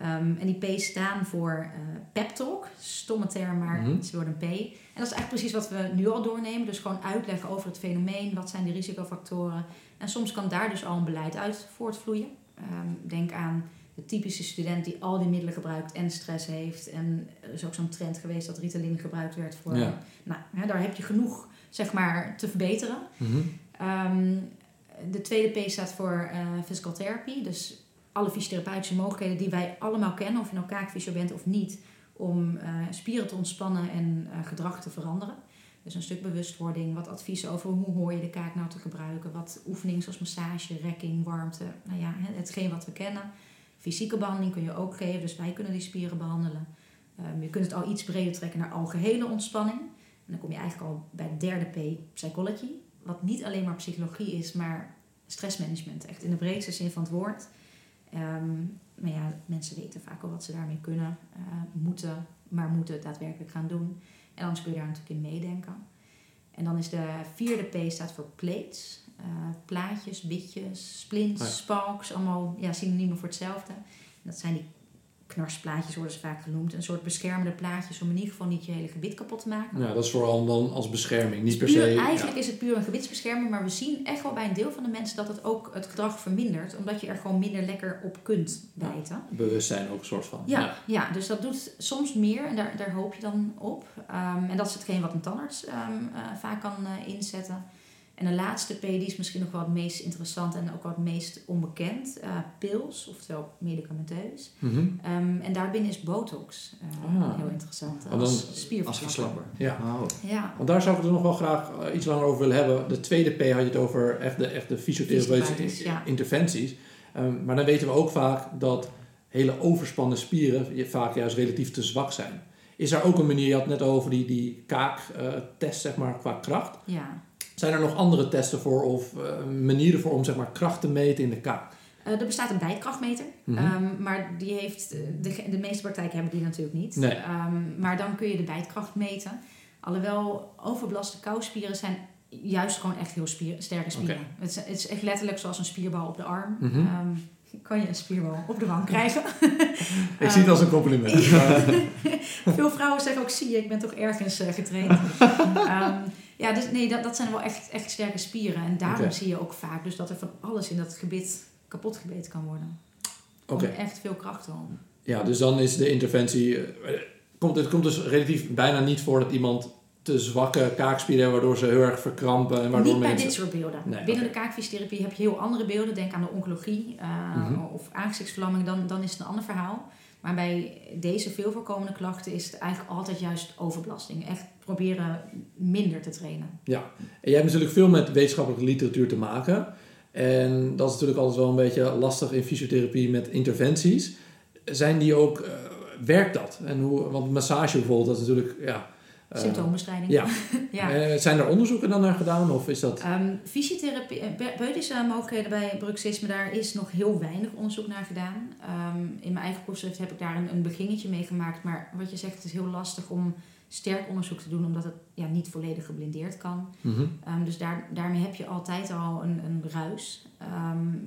Ehm, en die P staan voor eh pep talk, stomme term, maar Mhm. ze worden een P. En dat is eigenlijk precies wat we nu al doornemen. Dus gewoon uitleggen over het fenomeen, wat zijn de risicofactoren. En soms kan daar dus al een beleid uit voortvloeien. Ehm, denk aan de typische student die al die middelen gebruikt en stress heeft. En er is ook zo'n trend geweest dat Ritalin gebruikt werd voor... Ja. Nou, hè, daar heb je genoeg, zeg maar, te verbeteren. Mhm. Ehm, de tweede P staat voor eh, physical therapy. Dus alle fysiotherapeutische mogelijkheden die wij allemaal kennen, of je nou kaakfysio bent of niet, om eh, spieren te ontspannen en eh, gedrag te veranderen. Dus een stuk bewustwording, wat adviezen over hoe hoor je de kaak nou te gebruiken, wat oefeningen zoals massage, rekking, warmte, nou ja, hetgeen wat we kennen. Fysieke behandeling kun je ook geven, dus wij kunnen die spieren behandelen. Ehm, je kunt het al iets breder trekken naar algehele ontspanning. En dan kom je eigenlijk al bij de derde P, psychology. Wat niet alleen maar psychologie is, maar stressmanagement. Echt in de breedste zin van het woord. Ehm, maar ja, mensen weten vaak al wat ze daarmee kunnen, eh, moeten, maar moeten het daadwerkelijk gaan doen. En anders kun je daar natuurlijk in meedenken. En dan is de vierde P staat voor plates. Eh, plaatjes, bitjes, splints, Oh ja. spalks, allemaal ja, synoniemen voor hetzelfde. En dat zijn die knarsplaatjes worden ze vaak genoemd. Een soort beschermende plaatjes om in ieder geval niet je hele gebit kapot te maken. Ja, dat is vooral dan als bescherming, niet per se... eigenlijk is het puur een gebitsbescherming, maar we zien echt wel bij een deel van de mensen dat het ook het gedrag vermindert, omdat je er gewoon minder lekker op kunt bijten. ja, bewustzijn ook een soort van. Ja, ja. dus dat doet soms meer en daar, daar hoop je dan op. Ehm, en dat is hetgeen wat een tandarts ehm, eh, vaak kan eh, inzetten. En de laatste P, die is misschien nog wel het meest interessant en ook wel het meest onbekend. eh, pils, oftewel medicamenteus. Mhm. Ehm, en daarbinnen is botox eh, Ah. heel interessant. dan- als Als spierverslapper. verslapper. Ja. Oh. Ja, Want daar zou ik het er nog wel graag eh, iets langer over willen hebben. De tweede P had je het over echt de, echt de fysiotherapeutische ja. interventies. Ehm, maar dan weten we ook vaak dat hele overspannen spieren vaak juist relatief te zwak zijn. Is er ook een manier, je had het net over die, die kaaktest zeg maar, qua kracht. ja. Zijn er nog andere testen voor of eh, manieren voor om zeg maar, kracht te meten in de kaak? Eh, er bestaat een bijtkrachtmeter, Mhm. ehm, maar die heeft, eh, de, de meeste praktijken hebben die natuurlijk niet. Nee. Ehm, maar dan kun je de bijtkracht meten. Alhoewel overbelaste kouspieren zijn juist gewoon echt heel spier, sterke spieren. Het, is, het is echt letterlijk zoals een spierbal op de arm. Mhm. Ehm, kan je een spierbal op de wang krijgen? <laughs> Ik zie het als een compliment. <laughs> <laughs> Veel vrouwen zeggen ook, zie je, ik ben toch ergens eh, getraind. Ehm, ja, dus nee, dat, dat zijn wel echt, echt sterke spieren. En daarom zie je ook vaak dus dat er van alles in dat gebit kapot gebeten kan worden. Oké. Komt echt veel kracht om. Ja, dus dan is de interventie. eh, komt, het komt dus relatief bijna niet voor dat iemand te zwakke kaakspieren waardoor ze heel erg verkrampen. En waardoor Niet bij mensen... dit soort beelden. Nee, Binnen de kaakfysiotherapie heb je heel andere beelden. Denk aan de oncologie eh, Mhm. of aanzichtsverlamming. Dan, dan is het een ander verhaal. Maar bij deze veel voorkomende klachten is het eigenlijk altijd juist overbelasting. Echt proberen minder te trainen. En jij hebt natuurlijk veel met wetenschappelijke literatuur te maken. En dat is natuurlijk altijd wel een beetje lastig in fysiotherapie met interventies. Zijn die ook, eh, werkt dat? En hoe, want massage bijvoorbeeld, dat is natuurlijk, ja... eh, Symptoombestrijding. <laughs> ja. ja. Eh, zijn er onderzoeken dan naar gedaan? Of is dat... Ehm, fysiotherapie, eh, mogelijkheden bij bruxisme, daar is nog heel weinig onderzoek naar gedaan. Ehm, in mijn eigen proefschrift heb ik daar een, een beginnetje mee gemaakt. Maar wat je zegt, het is heel lastig om sterk onderzoek te doen, omdat het ja, niet volledig geblindeerd kan. Mhm. Ehm, dus daar, daarmee heb je altijd al een, een ruis.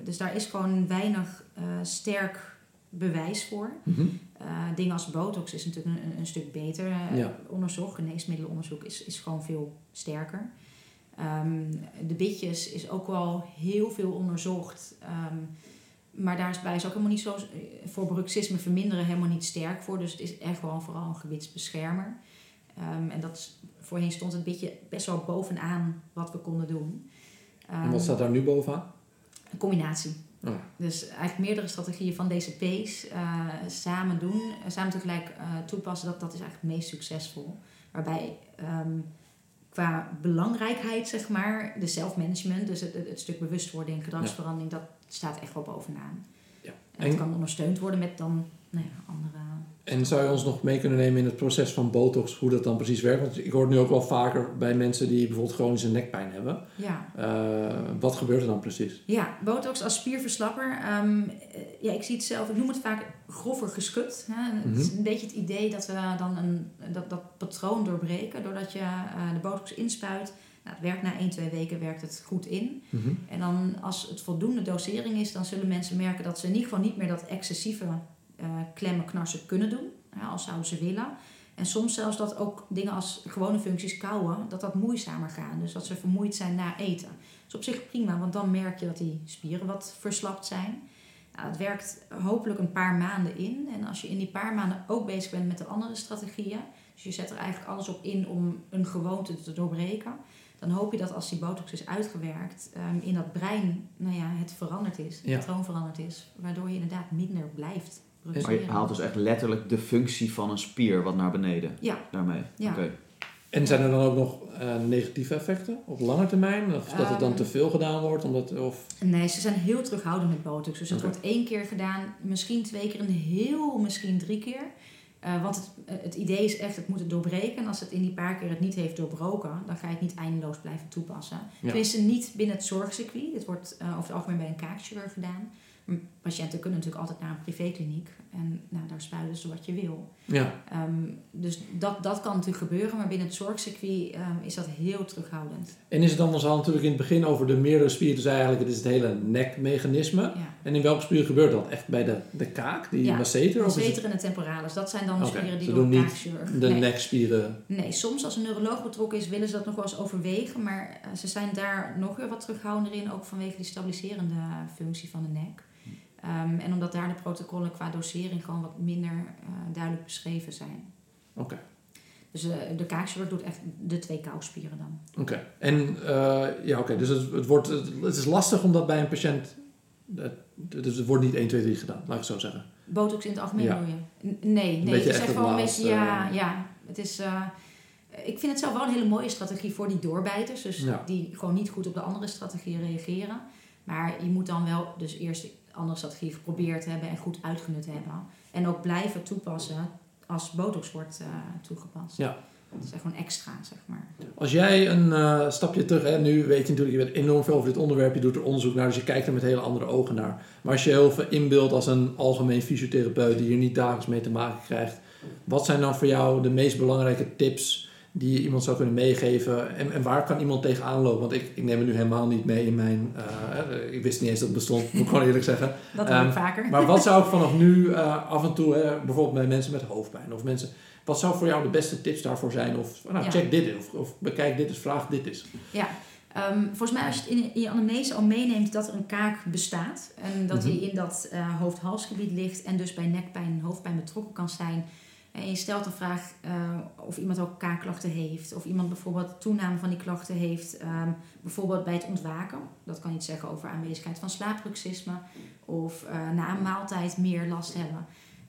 Dus daar is gewoon weinig eh, sterk bewijs voor. Mhm. Eh, dingen als botox is natuurlijk een, een stuk beter eh, Ja. onderzoek. Geneesmiddelenonderzoek is, is gewoon veel sterker. Ehm, de bitjes is ook wel heel veel onderzocht. Ehm, maar daarbij is ook helemaal niet zo eh, voor bruxisme verminderen helemaal niet sterk voor. Dus het is echt wel vooral een gewichtsbeschermer. Ehm, en dat is, voorheen stond het bitje best wel bovenaan wat we konden doen. En wat staat daar nu bovenaan? Een combinatie. Oh. Dus eigenlijk meerdere strategieën van deze P's eh, samen doen, eh, samen tegelijk eh, toepassen, dat, dat is eigenlijk het meest succesvol. Waarbij ehm, qua belangrijkheid, zeg maar, de self-management, dus het, het, stuk bewustwording, gedragsverandering, dat staat echt wel bovenaan. Ja. En het kan ondersteund worden met dan nou ja, andere. En zou je ons nog mee kunnen nemen in het proces van botox, hoe dat dan precies werkt? Want ik hoor het nu ook wel vaker bij mensen die bijvoorbeeld chronische nekpijn hebben. Ja, Eh, wat gebeurt er dan precies? Ja, botox als spierverslapper. Ehm, eh, ja, ik zie het zelf, ik noem het vaak grover geschud. Hè. Het is Mhm. een beetje het idee dat we dan een, dat, dat patroon doorbreken doordat je eh, de botox inspuit. Nou, het werkt na 1, 2 weken werkt het goed in. Mhm. En dan als het voldoende dosering is, dan zullen mensen merken dat ze in ieder geval niet meer dat excessieve eh, klemmen, knarsen kunnen doen. Ja, als zouden ze willen. En soms zelfs dat ook dingen als gewone functies kauwen, dat dat moeizamer gaan. Dus dat ze vermoeid zijn na eten. Dat is op zich prima, want dan merk je dat die spieren wat verslapt zijn. Nou, het werkt hopelijk een paar maanden in. En als je in die paar maanden ook bezig bent met de andere strategieën, dus je zet er eigenlijk alles op in om een gewoonte te doorbreken, dan hoop je dat als die botox is uitgewerkt, ehm, in dat brein nou ja, het veranderd is, het Ja. patroon veranderd is, waardoor je inderdaad minder blijft Maar je haalt dus echt letterlijk de functie van een spier wat naar beneden Ja, daarmee. Ja. Oké. En zijn er dan ook nog eh, negatieve effecten op lange termijn? Of dat het dan Ehm. te veel gedaan wordt? Omdat, of, Nee, ze zijn heel terughoudend met botox. Dus het wordt één keer gedaan, misschien twee keer, een heel misschien drie keer. Eh, want het, eh, het idee is echt, het moet het doorbreken. En als het in die paar keer het niet heeft doorbroken, dan ga je het niet eindeloos blijven toepassen. Tenminste, niet binnen het zorgcircuit. Dit wordt eh, over het algemeen bij een kaakchirurg gedaan. Patiënten kunnen natuurlijk altijd naar een privékliniek. En nou, daar spuiten ze wat je wil. ja. Ehm, dus dat, dat kan natuurlijk gebeuren. Maar binnen het zorgcircuit ehm, is dat heel terughoudend. En is het dan, hadden natuurlijk in het begin over de meerdere spieren, dus eigenlijk het is het hele nekmechanisme. Ja. En in welke spier gebeurt dat? Echt bij de, de kaak, die Ja, masseter? De zeter en de temporalis, dat zijn dan de spieren die ze door doen niet de nee. nekspieren? nee, soms als een neuroloog betrokken is, willen ze dat nog wel eens overwegen. Maar eh, ze zijn daar nog weer wat terughoudender in, ook vanwege die stabiliserende functie van de nek. Ehm, en omdat daar de protocollen qua dosering gewoon wat minder eh, duidelijk beschreven zijn. Oké. Dus eh, de kaakchirurg doet echt de twee kouspieren dan. Oké. En eh, ja, oké. Dus het, het, wordt, het, is lastig omdat bij een patiënt. Dus het wordt niet 1, 2, 3 gedaan, laat ik het zo zeggen. Botox in het algemeen Ja. je? N- Nee, nee. beetje het is echt gewoon een beetje, ja, ja. Het is, ik vind het zelf wel een hele mooie strategie voor die doorbijters. Dus Ja. die gewoon niet goed op de andere strategieën reageren. Maar je moet dan wel dus eerst strategie geprobeerd hebben en goed uitgenut hebben. En ook blijven toepassen als botox wordt eh, toegepast. Ja. Dat is echt gewoon extra, zeg maar. Als jij een eh, stapje terug, hè, nu weet je natuurlijk, je weet enorm veel over dit onderwerp, je doet er onderzoek naar, dus je kijkt er met hele andere ogen naar. Maar als je heel veel inbeeldt als een algemeen fysiotherapeut die hier niet dagelijks mee te maken krijgt, wat zijn dan voor jou de meest belangrijke tips die je iemand zou kunnen meegeven? En, en waar kan iemand tegenaan lopen? Want ik, ik neem het nu helemaal niet mee in mijn, eh, ik wist niet eens dat het bestond, moet ik gewoon eerlijk zeggen. <laughs> Dat hoor ik Ehm, vaker. Maar wat zou ik <laughs> vanaf nu eh, af en toe, hè, bijvoorbeeld bij mensen met hoofdpijn of mensen, wat zou voor jou de beste tips daarvoor zijn? Of nou, Ja. check dit of, of bekijk dit eens, vraag dit eens. Ja, ehm, volgens mij als je het in, in je anamnese al meeneemt dat er een kaak bestaat en dat Mhm. die in dat eh hoofd-halsgebied ligt en dus bij nekpijn en hoofdpijn betrokken kan zijn. En je stelt de vraag eh, of iemand ook kaakklachten heeft, of iemand bijvoorbeeld toename van die klachten heeft, ehm, bijvoorbeeld bij het ontwaken. Dat kan iets zeggen over aanwezigheid van slaapbruxisme of eh, na een maaltijd meer last hebben.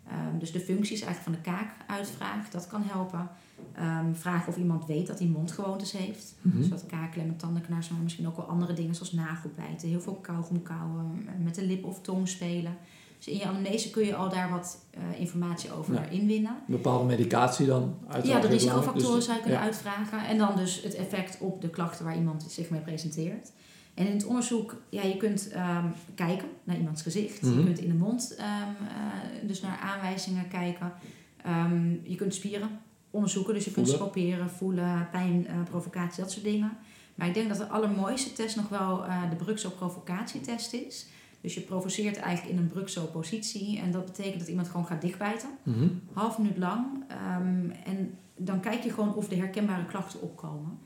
Ehm, dus de functies eigenlijk van de kaak uitvraag, dat kan helpen. Ehm, vragen of iemand weet dat hij mondgewoontes heeft. Mhm. Dus wat kaaklem, tandenknars, maar misschien ook wel andere dingen zoals nagelbijten. Heel veel kauwgom kauwen, met de lip of tong spelen. Dus in je anamnese kun je al daar wat eh, informatie over Ja. inwinnen. Bepaalde medicatie dan Ja, de risicofactoren Dus- zou je kunnen ja. uitvragen. En dan dus het effect op de klachten waar iemand zich mee presenteert. En in het onderzoek, ja, je kunt ehm, kijken naar iemands gezicht. Mhm. Je kunt in de mond ehm, eh, dus naar aanwijzingen kijken. Ehm, je kunt spieren onderzoeken. Dus je kunt Voelen. scoperen, voelen, pijn, eh, provocatie, dat soort dingen. Maar ik denk dat de allermooiste test nog wel de Bruxo-provocatietest is. Dus je provoceert eigenlijk in een Bruxo-positie. En dat betekent dat iemand gewoon gaat dichtbijten Mhm. half minuut lang. Ehm, en dan kijk je gewoon of de herkenbare klachten opkomen.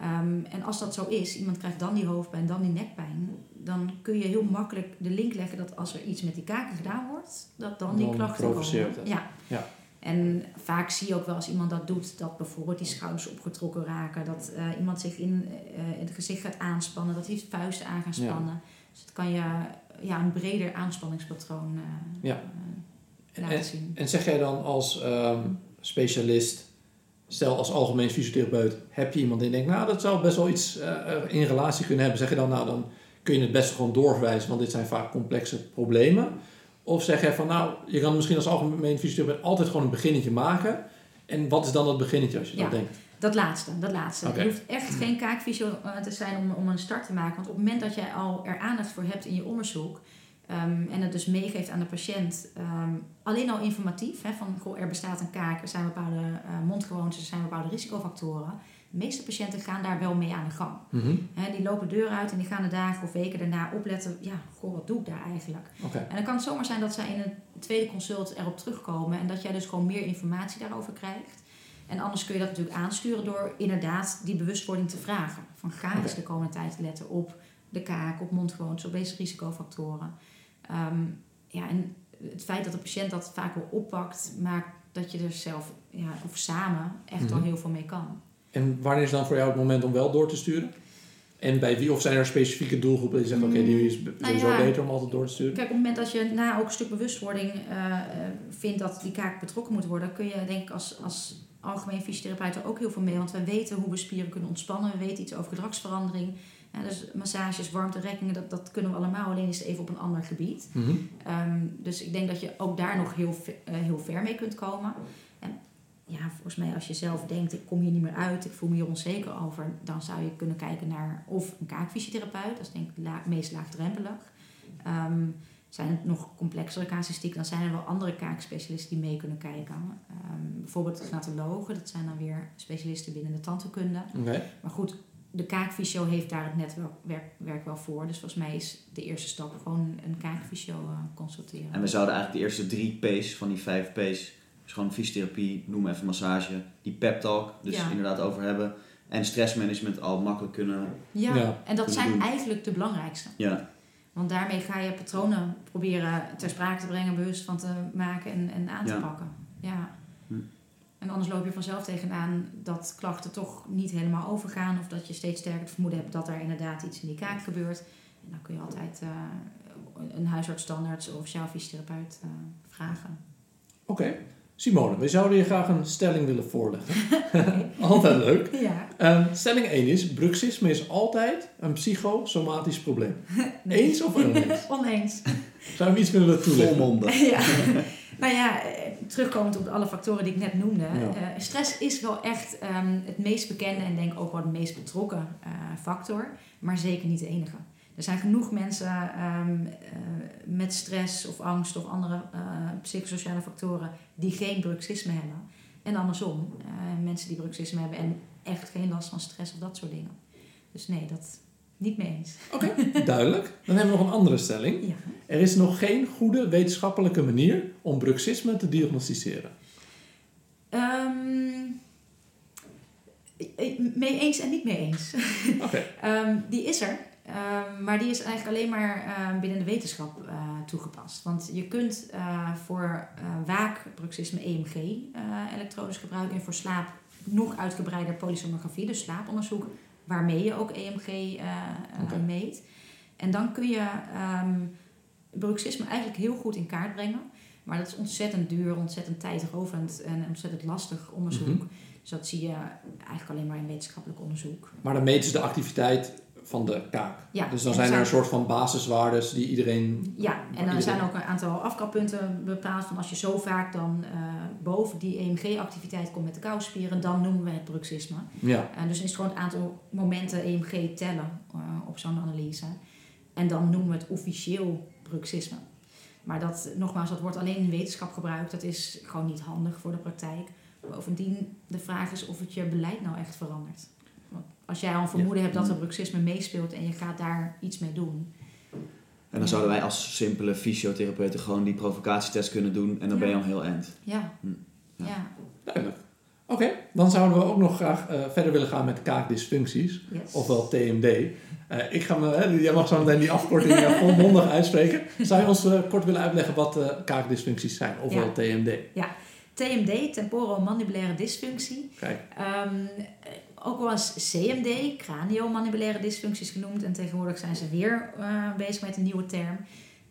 Ehm, en als dat zo is, iemand krijgt dan die hoofdpijn, dan die nekpijn, dan kun je heel makkelijk de link leggen dat als er iets met die kaken gedaan wordt, dat dan die klachten komen. Ja. Ja. En vaak zie je ook wel als iemand dat doet, dat bijvoorbeeld die schouders opgetrokken raken, dat eh, iemand zich in, eh, in het gezicht gaat aanspannen, dat hij vuisten aan gaat Ja. spannen. Dus het kan je ja, een breder aanspanningspatroon eh, Ja. eh, laten zien. En zeg jij dan als ehm, specialist, stel als algemeen fysiotherapeut, heb je iemand die denkt, nou dat zou best wel iets eh, in relatie kunnen hebben. Zeg je dan, nou dan kun je het best gewoon doorverwijzen, want dit zijn vaak complexe problemen. Of zeg jij van, nou je kan misschien als algemeen fysiotherapeut altijd gewoon een beginnetje maken. En wat is dan dat beginnetje als je Ja. dat denkt? Dat laatste, dat laatste. Je hoeft echt geen kaakfysio eh, te zijn om, om een start te maken. Want op het moment dat jij al er aandacht voor hebt in je onderzoek... ehm, en het dus meegeeft aan de patiënt... ehm, alleen al informatief, hè, van goh, er bestaat een kaak... er zijn bepaalde eh, mondgewoontes, er zijn bepaalde risicofactoren... De meeste patiënten gaan daar wel mee aan de gang. Mhm. Die lopen de deur uit en die gaan de dagen of weken daarna opletten... ja, goh, wat doe ik daar eigenlijk? En dan kan het zomaar zijn dat zij in een tweede consult erop terugkomen en dat jij dus gewoon meer informatie daarover krijgt. En anders kun je dat natuurlijk aansturen door inderdaad die bewustwording te vragen. Van ga eens Oké. de komende tijd letten op de kaak, op mondgewoontes, op deze risicofactoren. Ehm, ja, en het feit dat de patiënt dat vaak wel oppakt, maakt dat je er zelf ja, of samen echt Mhm. al heel veel mee kan. En wanneer is dan voor jou het moment om wel door te sturen? En bij wie? Of zijn er specifieke doelgroepen die zeggen, oké, die is sowieso ja. beter om altijd door te sturen? Kijk, op het moment dat je na ook een stuk bewustwording eh, vindt dat die kaak betrokken moet worden, kun je denk ik als, als algemeen fysiotherapeut er ook heel veel mee. Want we weten hoe we spieren kunnen ontspannen. We weten iets over gedragsverandering. Ja, dus massages, warmte, rekkingen, dat, dat kunnen we allemaal. Alleen is het even op een ander gebied. Mhm. Ehm, dus ik denk dat je ook daar nog heel, eh, heel ver mee kunt komen. En ja, volgens mij als je zelf denkt, ik kom hier niet meer uit, ik voel me hier onzeker over, dan zou je kunnen kijken naar of een kaakfysiotherapeut, dat is denk ik meest laagdrempelig. Ehm, zijn het nog complexere casuïstiek, dan zijn er wel andere kaakspecialisten die mee kunnen kijken. Ehm, bijvoorbeeld gnatologen, dat zijn dan weer specialisten binnen de tandheelkunde. Maar goed, de kaakfysio heeft daar het netwerk werk, werk wel voor. Dus volgens mij is de eerste stap gewoon een kaakfysio eh, consulteren. En we zouden eigenlijk de eerste drie P's van die vijf P's, dus gewoon fysiotherapie, noem even massage, die pep talk, dus Ja. inderdaad over hebben. En stressmanagement al makkelijk kunnen, Ja, Ja, en dat zijn doen. eigenlijk de belangrijkste. ja, Want daarmee ga je patronen proberen ter sprake te brengen, bewust van te maken en, en aan te Ja. pakken. Ja. Hm. En anders loop je vanzelf tegenaan dat klachten toch niet helemaal overgaan. Of dat je steeds sterker het vermoeden hebt dat er inderdaad iets in die kaak gebeurt. En dan kun je altijd eh, een huisartsstandaards of jouw fysiotherapeut eh, vragen. Oké. Simone, we zouden je graag een stelling willen voorleggen. <laughs> <laughs> altijd leuk. Ja. Ehm, stelling 1 is, bruxisme is altijd een psychosomatisch probleem. <laughs> Eens of oneens? Oneens. Zou je hem iets kunnen willen toelichten? volmondig. ja. Nou ja, eh, terugkomend op alle factoren die ik net noemde. Ja. eh, stress is wel echt ehm, het meest bekende en denk ook wel de meest betrokken eh, factor. Maar zeker niet de enige. Er zijn genoeg mensen ehm, eh, met stress of angst of andere eh, psychosociale factoren die geen bruxisme hebben. En andersom, eh, mensen die bruxisme hebben en echt geen last van stress of dat soort dingen. Dus nee, dat niet mee eens. Oké, <laughs> duidelijk. Dan hebben we nog een andere stelling. Ja. Er is nog geen goede wetenschappelijke manier om bruxisme te diagnosticeren. Ehm, eh, mee eens en niet mee eens. Oké. <laughs> Ehm, die is er, ehm, maar die is eigenlijk alleen maar ehm, binnen de wetenschap eh, toegepast. Want je kunt eh, voor eh waakbruxisme EMG elektrodes gebruiken en voor slaap nog uitgebreider polysomnografie, dus slaaponderzoek, waarmee je ook EMG meet. En dan kun je ehm bruxisme eigenlijk heel goed in kaart brengen. Maar dat is ontzettend duur, ontzettend tijdrovend en ontzettend lastig onderzoek. Mhm. Dus dat zie je eigenlijk alleen maar in wetenschappelijk onderzoek. Maar dan meten ze de activiteit van de kaak. Ja, Dus dan zijn er een soort van basiswaardes die iedereen... Ja, en iedereen- er zijn ook een aantal afkappunten bepaald van als je zo vaak dan eh, boven die EMG-activiteit komt met de kouspieren, dan noemen we het bruxisme. Ja, En dus is het gewoon het aantal momenten EMG tellen eh, op zo'n analyse. En dan noemen we het officieel bruxisme. Maar dat, nogmaals, dat wordt alleen in wetenschap gebruikt. Dat is gewoon niet handig voor de praktijk. Bovendien, de vraag is of het je beleid nou echt verandert. Als jij al een vermoeden hebt dat er bruxisme meespeelt en je gaat daar iets mee doen. En dan zouden wij als simpele fysiotherapeuten gewoon die provocatietest kunnen doen en dan ben je Ja. al heel eind. Ja, Hm. Ja. ja. duidelijk. Oké, dan zouden we ook nog graag eh, verder willen gaan met kaakdysfuncties, Yes. ofwel TMD. Eh, ik ga me, hè, jij mag zo meteen die afkorting eh, volmondig <laughs> uitspreken. Zou je ons kort willen uitleggen wat eh, kaakdysfuncties zijn, ofwel Ja. TMD? TMD, temporomandibulaire dysfunctie. Kijk, Ehm, ook wel eens CMD, craniomandibulaire dysfuncties genoemd. En tegenwoordig zijn ze weer eh, bezig met een nieuwe term.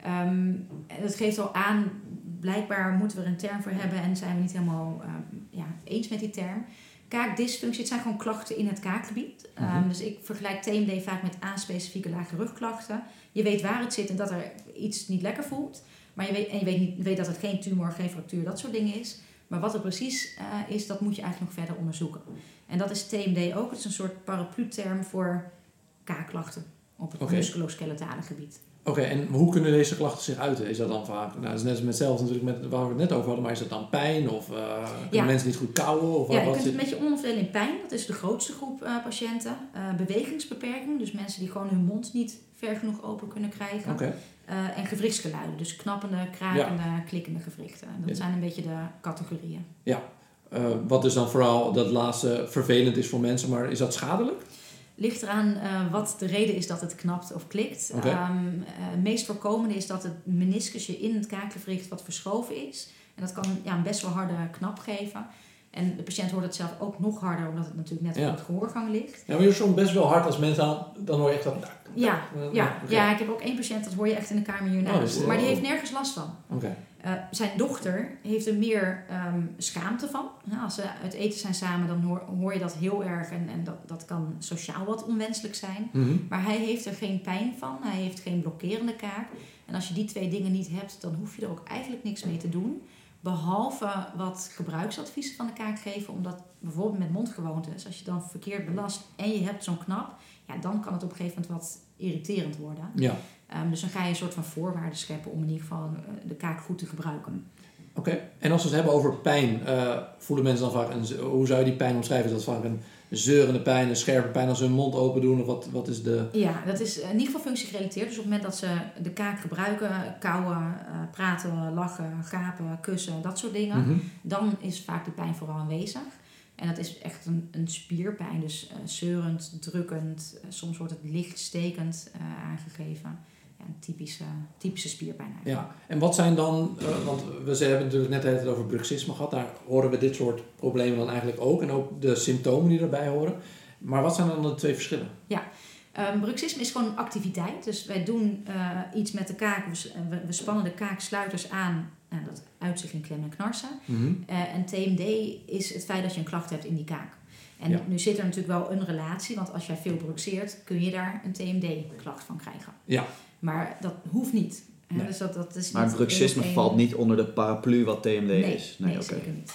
Ehm, dat geeft al aan, blijkbaar moeten we er een term voor hebben en zijn we niet helemaal ehm, ja, eens met die term. Kaakdysfunctie, het zijn gewoon klachten in het kaakgebied. Ehm, Mhm. dus ik vergelijk TMD vaak met A-specifieke lage rugklachten. Je weet waar het zit en dat er iets niet lekker voelt. Maar je weet, en je weet, niet, weet dat het geen tumor, geen fractuur, dat soort dingen is. Maar wat er precies eh, is, dat moet je eigenlijk nog verder onderzoeken. En dat is TMD ook. Het is een soort paraplu-term voor kaakklachten op het musculoskeletale gebied. Oké, en hoe kunnen deze klachten zich uiten? Is dat dan vaak, nou dat is net als met hetzelfde natuurlijk met waar we het net over hadden, maar is dat dan pijn of kunnen Ja. mensen niet goed kauwen? Of Ja, wat je kunt het een beetje onderverdelen in pijn. Dat is de grootste groep eh, patiënten. Eh, bewegingsbeperking, dus mensen die gewoon hun mond niet ver genoeg open kunnen krijgen. Oké, Eh, en gewrichtsgeluiden, dus knappende, krakende, klikkende gewrichten. Dat Ja. zijn een beetje de categorieën. Eh, wat dus dan vooral dat laatste vervelend is voor mensen, maar is dat schadelijk? ligt eraan uh, wat de reden is dat het knapt of klikt. Oké. Ehm, eh, het meest voorkomende is dat het meniscusje in het kaakgewricht wat verschoven is. En dat kan ja, een best wel harde knap geven. En de patiënt hoort het zelf ook nog harder, omdat het natuurlijk net Ja. op het gehoorgang ligt. Ja, maar je soms best wel hard als mensen aan, dan hoor je echt dat. Ja, Eh, ja, ja, ik heb ook één patiënt, dat hoor je echt in de kamer Oh, hiernaast. dus- maar die heeft nergens last van. Oké. Eh, zijn dochter heeft er meer ehm, schaamte van. Als ze uit eten zijn samen, dan hoor, hoor je dat heel erg. En, en dat, dat kan sociaal wat onwenselijk zijn. Mhm. Maar hij heeft er geen pijn van. Hij heeft geen blokkerende kaak. En als je die twee dingen niet hebt, dan hoef je er ook eigenlijk niks mee te doen. Behalve wat gebruiksadviezen van de kaak geven. Omdat bijvoorbeeld met mondgewoontes, als je dan verkeerd belast en je hebt zo'n knap, ja, dan kan het op een gegeven moment wat irriterend worden. Ja, Ehm, dus dan ga je een soort van voorwaarden scheppen om in ieder geval eh, de kaak goed te gebruiken. oké. En als we het hebben over pijn, eh, voelen mensen dan vaak, een, hoe zou je die pijn omschrijven? Is dat vaak een zeurende pijn, een scherpe pijn als ze hun mond open doen? Of wat, wat is de... Ja, dat is in ieder geval functiegerelateerd. Dus op het moment dat ze de kaak gebruiken, kauwen, eh, praten, lachen, gapen, kussen, dat soort dingen, Mhm. dan is vaak de pijn vooral aanwezig. En dat is echt een, een spierpijn, dus zeurend, drukkend, soms wordt het licht stekend eh, aangegeven. Ja, een typische, typische spierpijn eigenlijk. Ja, en wat zijn dan, eh, want we ze hebben natuurlijk net het over bruxisme gehad, daar horen we dit soort problemen dan eigenlijk ook en ook de symptomen die erbij horen. Maar wat zijn dan de twee verschillen? Ehm, bruxisme is gewoon een activiteit. Dus wij doen eh, iets met de kaak. We, s- we, spannen de kaaksluiters aan. En dat uit zich in klem en knarsen. Eh, en TMD is het feit dat je een klacht hebt in die kaak. En Ja. nu zit er natuurlijk wel een relatie, want als jij veel bruxeert, kun je daar een TMD-klacht van krijgen. Ja. Maar dat hoeft niet. Hè, Nee. Dus dat, dat is Maar niet bruxisme valt niet onder de paraplu wat TMD Nee, is. nee, oké. zeker niet.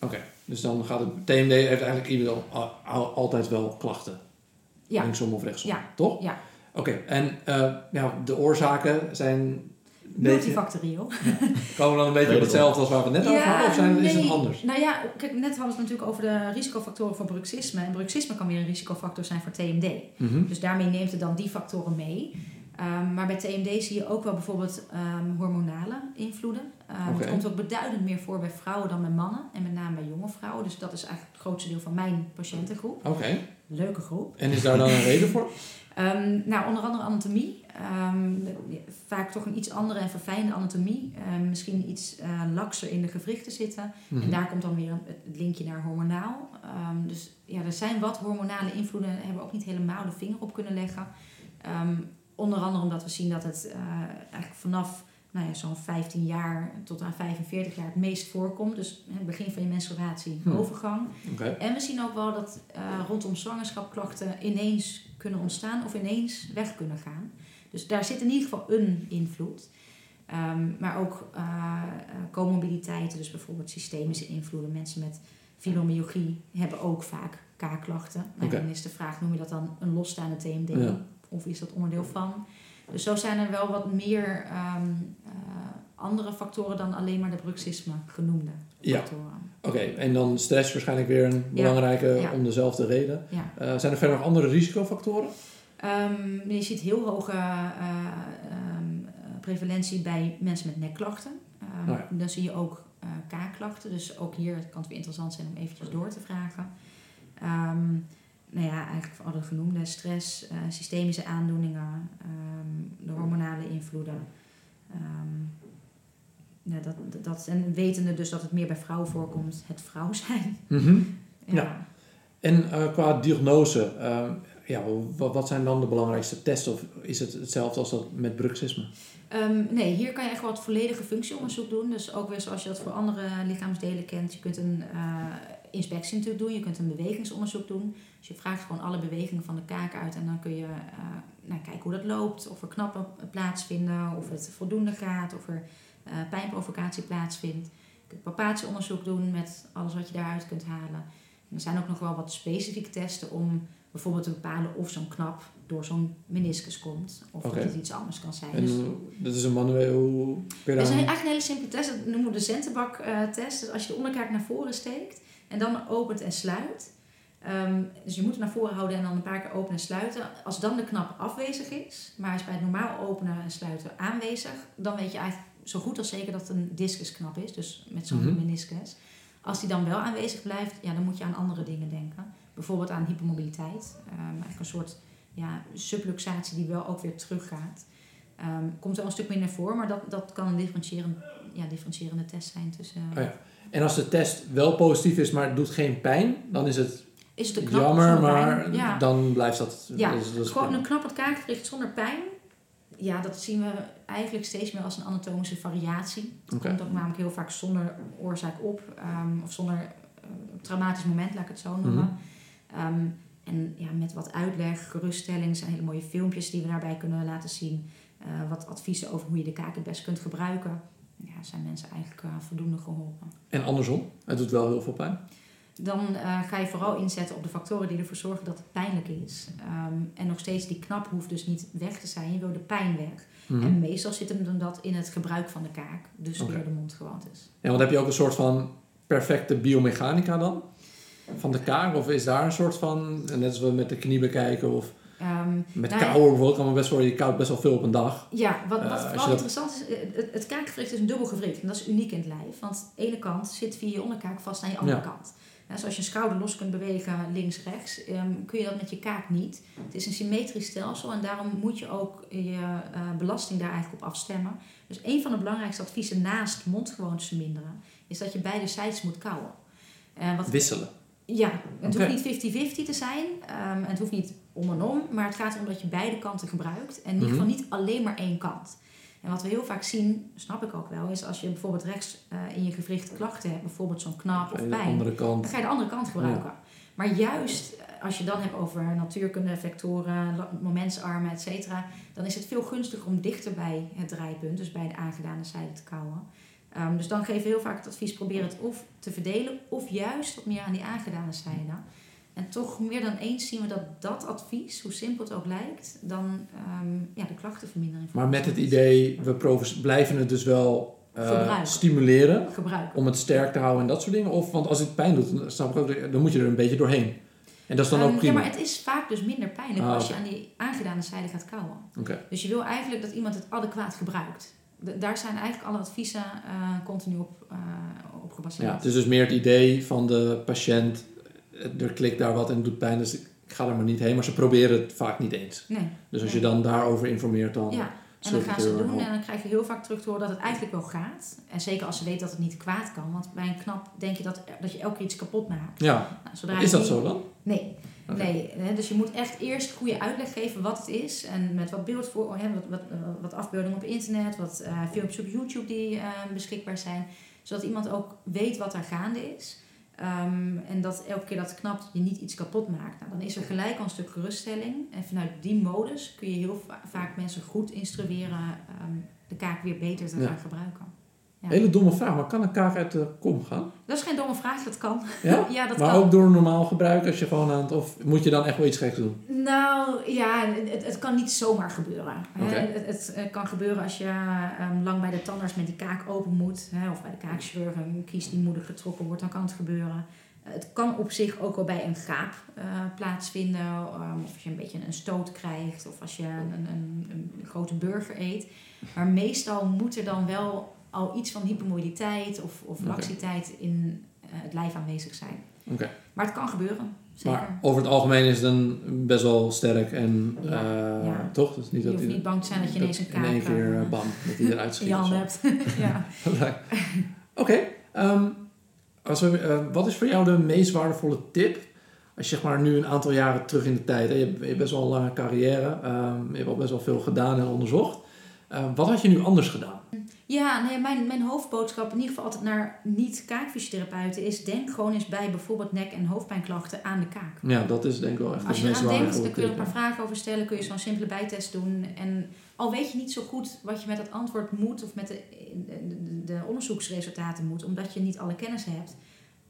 Oké, dus dan gaat het, TMD heeft eigenlijk ieder al, al- altijd wel klachten, Ja, linksom of rechtsom, Ja. toch? ja. Oké, en eh, ja, de oorzaken zijn multifactorieel. <laughs> komen we dan een beetje op hetzelfde als waar we het net over hadden, of zijn, is het nee. anders? Nou ja, kijk, net hadden we het natuurlijk over de risicofactoren voor bruxisme. En bruxisme kan weer een risicofactor zijn voor TMD. Mhm. Dus daarmee neemt het dan die factoren mee. Ehm, maar bij TMD zie je ook wel bijvoorbeeld ehm, hormonale invloeden. Ehm, Oké. Het komt ook beduidend meer voor bij vrouwen dan bij mannen. En met name bij jonge vrouwen. Dus dat is eigenlijk het grootste deel van mijn patiëntengroep. Oké, Leuke groep. en is daar dan een reden voor? <laughs> Ehm, nou, onder andere anatomie. Ehm, vaak toch een iets andere en verfijnde anatomie. Ehm, misschien iets eh lakser in de gewrichten zitten. Mhm. En daar komt dan weer het linkje naar hormonaal. Ehm, dus ja, er zijn wat hormonale invloeden. Daar hebben we ook niet helemaal de vinger op kunnen leggen. Onder andere omdat we zien dat het eh, eigenlijk vanaf nou ja, zo'n 15 jaar tot aan 45 jaar het meest voorkomt. Dus het begin van je menstruatie, Hmm. overgang. En we zien ook wel dat eh, rondom zwangerschap klachten ineens kunnen ontstaan of ineens weg kunnen gaan. Dus daar zit in ieder geval een invloed. Ehm, maar ook eh, comorbiditeiten, dus bijvoorbeeld systemische invloeden. Mensen met fibromyalgie hebben ook vaak kaakklachten. Nou, Oké. Dan is de vraag, noem je dat dan een losstaande TMD? Ja. Of is dat onderdeel van? Dus zo zijn er wel wat meer ehm, eh, andere factoren dan alleen maar de bruxisme genoemde Ja. factoren. Oké, en dan stress waarschijnlijk weer een belangrijke Ja. om dezelfde reden. Zijn er verder nog andere risicofactoren? Ehm, je ziet heel hoge eh, ehm, eh, prevalentie bij mensen met nekklachten. Ehm, ja. Dan zie je ook eh, kaakklachten. Dus ook hier kan het weer interessant zijn om eventjes door te vragen. Ehm, nou ja, eigenlijk voor alle genoemde stress, systemische aandoeningen, ehm, de hormonale invloeden. Ehm, nou, dat, dat- en wetende dus dat het meer bij vrouwen voorkomt, het vrouw zijn. Ja. En qua diagnose, ja, wat, wat zijn dan de belangrijkste testen? Of is het hetzelfde als dat met bruxisme? Ehm, nee, hier kan je echt het volledige functieonderzoek doen. Dus ook weer zoals je dat voor andere lichaamsdelen kent. Je kunt een eh, inspectie natuurlijk doen. Je kunt een bewegingsonderzoek doen. Dus je vraagt gewoon alle bewegingen van de kaak uit. En dan kun je eh, nou, kijken hoe dat loopt. Of er knappen plaatsvinden. Of het voldoende gaat. Of er eh, pijnprovocatie plaatsvindt. Je kunt palpatieonderzoek doen met alles wat je daaruit kunt halen. En er zijn ook nog wel wat specifieke testen om bijvoorbeeld te bepalen of zo'n knap door zo'n meniscus komt. Of dat het iets anders kan zijn. En Dus- dat is een manueel, dat is eigenlijk een hele simpele test. Dat noemen we de Zentenbak-test. dus als je de onderkaak naar voren steekt en dan opent en sluit. Ehm, dus je moet hem naar voren houden en dan een paar keer openen en sluiten. Als dan de knap afwezig is, maar is bij het normaal openen en sluiten aanwezig, dan weet je eigenlijk zo goed als zeker dat het een discusknap is. Dus met zo'n Mhm. meniscus. Als die dan wel aanwezig blijft, ja, dan moet je aan andere dingen denken. Bijvoorbeeld aan hypermobiliteit. Um, eigenlijk een soort ja, subluxatie die wel ook weer teruggaat. Um, komt wel een stuk minder voor, maar dat, dat kan een differentiërende, ja, differentiërende test zijn tussen... Oh ja. En als de test wel positief is, maar het doet geen pijn, dan is het, is het een knap jammer, maar ja. dan blijft dat... Ja, dat is, gewoon een knappend kaakgericht zonder pijn. Ja, dat zien we eigenlijk steeds meer als een anatomische variatie. Het komt ook namelijk heel vaak zonder oorzaak op, um, of zonder uh, traumatisch moment, laat ik het zo noemen. Mm en ja, met wat uitleg, geruststelling, zijn hele mooie filmpjes die we daarbij kunnen laten zien. Uh, wat adviezen over hoe je de kaak het best kunt gebruiken. Ja, zijn mensen eigenlijk uh, voldoende geholpen. En andersom, het doet wel heel veel pijn. Dan uh, ga je vooral inzetten op de factoren die ervoor zorgen dat het pijnlijk is. Um, en nog steeds, die knap hoeft dus niet weg te zijn. Je wil de pijn weg. Mm -hmm. En meestal zit hem dan dat in het gebruik van de kaak. Dus okay. door de mondgewoontes. Ja, want heb je ook een soort van perfecte biomechanica dan? Van de kaak? Of is daar een soort van, net als we met de knie bekijken of um, met nou, kouwen bijvoorbeeld, kan best wel, je koud best wel veel op een dag. Ja, wat, wat uh, vooral interessant is, het, het kaakgewricht is een dubbel gewricht en dat is uniek in het lijf. Want aan de ene kant zit via je onderkaak vast aan je andere ja. kant. Nou, zoals je een schouder los kunt bewegen links-rechts, um, kun je dat met je kaak niet. Het is een symmetrisch stelsel en daarom moet je ook je uh, belasting daar eigenlijk op afstemmen. Dus een van de belangrijkste adviezen naast mondgewoontes verminderen, is dat je beide zijds moet kouwen. Uh, wat, Wisselen. Ja, het okay. hoeft niet 50-50 te zijn. Um, het hoeft niet om en om. Maar het gaat erom dat je beide kanten gebruikt. En in ieder geval niet alleen maar één kant. En wat we heel vaak zien, snap ik ook wel, is als je bijvoorbeeld rechts uh, in je gewricht klachten hebt, bijvoorbeeld zo'n knap of pijn, dan ga je de andere kant gebruiken. Ja. Maar juist als je dan hebt over natuurkunde, vectoren, momentsarmen, et cetera, dan is het veel gunstiger om dichter bij het draaipunt, dus bij de aangedane zijde te kouwen. Um, dus dan geven we heel vaak het advies: probeer het of te verdelen, of juist wat meer aan die aangedane zijde. En toch meer dan eens zien we dat dat advies, hoe simpel het ook lijkt, dan um, ja, de klachtenvermindering. Maar met het idee, we blijven het dus wel uh, stimuleren om het sterk te houden en dat soort dingen. Of, want als het pijn doet, dan, snap ik ook, dan moet je er een beetje doorheen. En dat is dan um, ook prima. Ja, maar het is vaak dus minder pijnlijk ah, als je aan die aangedane zijde gaat kouwen. Okay. Dus je wil eigenlijk dat iemand het adequaat gebruikt daar zijn eigenlijk alle adviezen uh, continu op, uh, op gebaseerd. Ja, het is dus meer het idee van de patiënt, er klikt daar wat en doet pijn, dus ik ga er maar niet heen. Maar ze proberen het vaak niet eens. Nee, dus als nee. je dan daarover informeert, dan... Ja, en dan gaan ze doen en dan krijg je heel vaak terug te horen dat het eigenlijk wel gaat. En zeker als ze weten dat het niet kwaad kan. Want bij een knap denk je dat, dat je elke keer iets kapot maakt. Ja, nou, is dat zo dan? Nee. Okay. Nee, hè, dus je moet echt eerst goede uitleg geven wat het is. En met wat beeld voor, hè, wat, wat, wat afbeeldingen op internet, wat uh, filmpjes op YouTube die uh, beschikbaar zijn. Zodat iemand ook weet wat er gaande is. Um, en dat elke keer dat het knapt, je niet iets kapot maakt. Nou, dan is er gelijk al een stuk geruststelling. En vanuit die modus kun je heel va vaak mensen goed instrueren um, de kaak weer beter te ja. gaan gebruiken. Ja. Hele domme vraag, maar kan een kaak uit de kom gaan? Dat is geen domme vraag, dat kan. Ja, <laughs> ja dat maar kan. ook door normaal gebruik als je gewoon aan het... Of moet je dan echt wel iets geks doen? Nou, ja, het, het kan niet zomaar gebeuren. Okay. Het, het, kan gebeuren als je um, lang bij de tandarts met die kaak open moet. Hè, of bij de kaakchirurg een kies die moedig getrokken wordt, dan kan het gebeuren. Het kan op zich ook wel bij een gaap uh, plaatsvinden. Um, of als je een beetje een stoot krijgt. Of als je een, een, een grote burger eet. Maar meestal moet er dan wel al iets van hypermobiliteit of, of laxiteit in uh, het lijf aanwezig zijn. Okay. Maar het kan gebeuren. Zeker. Maar over het algemeen is het dan best wel sterk en ja, uh, ja. toch? Dus niet je dat hoeft niet bang te zijn dat je ineens een kaak... In één keer uh, bam, dat hij eruit schiet. Jan hebt. <laughs> ja. <laughs> Oké. Okay. Um, wat is voor jou de meest waardevolle tip als je zeg maar nu een aantal jaren terug in de tijd, hè, je, hebt, je hebt best wel een lange carrière, um, je hebt al best wel veel gedaan en onderzocht. Wat had je nu anders gedaan? Ja, nee, mijn, mijn hoofdboodschap in ieder geval altijd naar niet-kaakfysiotherapeuten is... denk gewoon eens bij bijvoorbeeld nek- en hoofdpijnklachten aan de kaak. Ja, dat is denk ik wel echt Als je eraan denkt, dan kun je er een paar vragen over stellen. Kun je zo'n simpele bijtest doen. En al weet je niet zo goed wat je met dat antwoord moet... of met de, de, de onderzoeksresultaten moet... omdat je niet alle kennis hebt...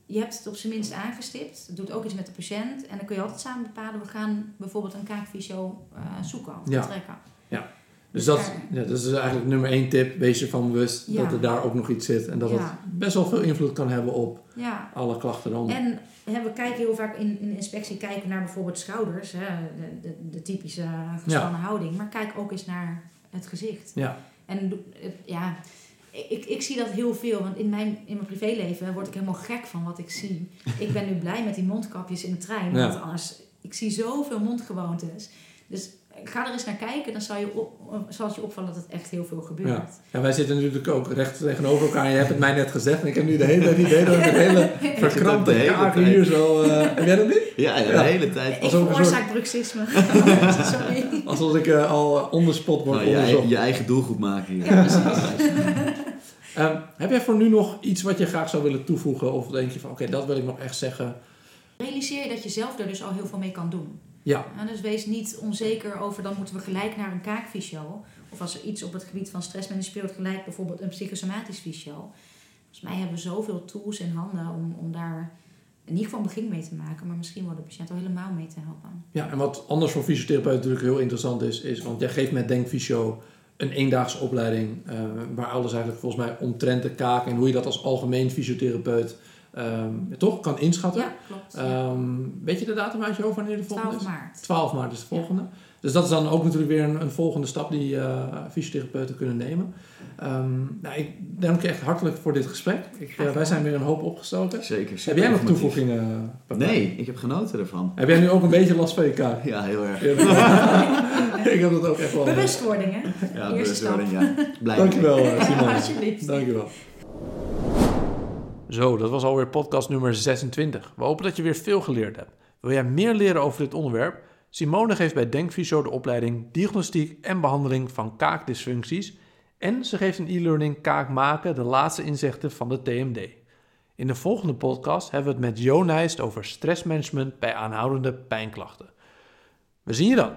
Je hebt het op zijn minst aangestipt. Het doet ook iets met de patiënt. En dan kun je altijd samen bepalen... we gaan bijvoorbeeld een kaakfysio uh, zoeken of ja. betrekken. Ja. Dus dat, ja, dat is eigenlijk nummer één tip. Wees ervan bewust ja. dat er daar ook nog iets zit. En dat ja. het best wel veel invloed kan hebben op alle klachten dan. En hè, we kijken heel vaak in, in inspectie kijken naar bijvoorbeeld schouders. Hè, de, de, de typische gespannen houding. Maar kijk ook eens naar het gezicht. Ja. En ja, ik, ik zie dat heel veel, want in mijn, in mijn privéleven word ik helemaal gek van wat ik zie. <laughs> Ik ben nu blij met die mondkapjes in de trein, want anders, ik zie zoveel mondgewoontes. Dus ga er eens naar kijken, dan zal, je op, zal het je opvallen dat het echt heel veel gebeurt. Ja. ja, wij zitten natuurlijk ook recht tegenover elkaar. Je hebt het mij net gezegd en ik heb nu de hele tijd het idee dat ik een hele <laughs> verkrampte hier zo... eh, heb jij dat niet? Ja, ja, de hele tijd. Ik veroorzaak bruxisme. <laughs> Sorry. Alsof ik eh, al eh, on the spot word Nou, je, je eigen doelgroep maken hier. Ja, precies. <laughs> Ehm, heb jij voor nu nog iets wat je graag zou willen toevoegen? Of denk je van, oké, dat wil ik nog echt zeggen. Realiseer je dat je zelf er dus al heel veel mee kan doen. Ja, En dus wees niet onzeker over, dan moeten we gelijk naar een kaakfysio. Of als er iets op het gebied van stressmanagement speelt, gelijk bijvoorbeeld een psychosomatisch fysio. Volgens mij hebben we zoveel tools in handen om, om daar in ieder geval een begin mee te maken. Maar misschien wel de patiënt al helemaal mee te helpen. ja, en wat anders voor fysiotherapeuten natuurlijk heel interessant is, is... Want jij geeft met Denkfysio een eendaagse opleiding... eh, waar alles eigenlijk volgens mij omtrent de kaak... en hoe je dat als algemeen fysiotherapeut ehm, toch kan inschatten. Ja, klopt. Ehm, weet je de datum uit je hoofd wanneer de volgende 12 is? maart. 12 maart is de volgende. Dus dat is dan ook natuurlijk weer een, een volgende stap die eh, fysiotherapeuten kunnen nemen. Em, nou, ik dank je echt hartelijk voor dit gesprek. Ik, eh, wij zijn weer een hoop opgestoken. Zeker. Heb jij nog toevoegingen? Papa? Nee, ik heb genoten ervan. Heb jij nu ook een beetje last van je kaak? Ja, heel erg. <laughs> ik heb dat ook echt wel. Bewustwording, hè? Ja, Eerste stap. bewustwording, ja. <laughs> Blij. Dankjewel, eh, Simon. <laughs> Alsjeblieft. Dankjewel. Zo, dat was alweer podcast nummer 26. We hopen dat je weer veel geleerd hebt. Wil jij meer leren over dit onderwerp? Simone geeft bij Denkvisio de opleiding Diagnostiek en Behandeling van Kaakdysfuncties. En ze geeft een e-learning Kaak maken, de laatste inzichten van de TMD. In de volgende podcast hebben we het met Jo Nijst over stressmanagement bij aanhoudende pijnklachten. We zien je dan!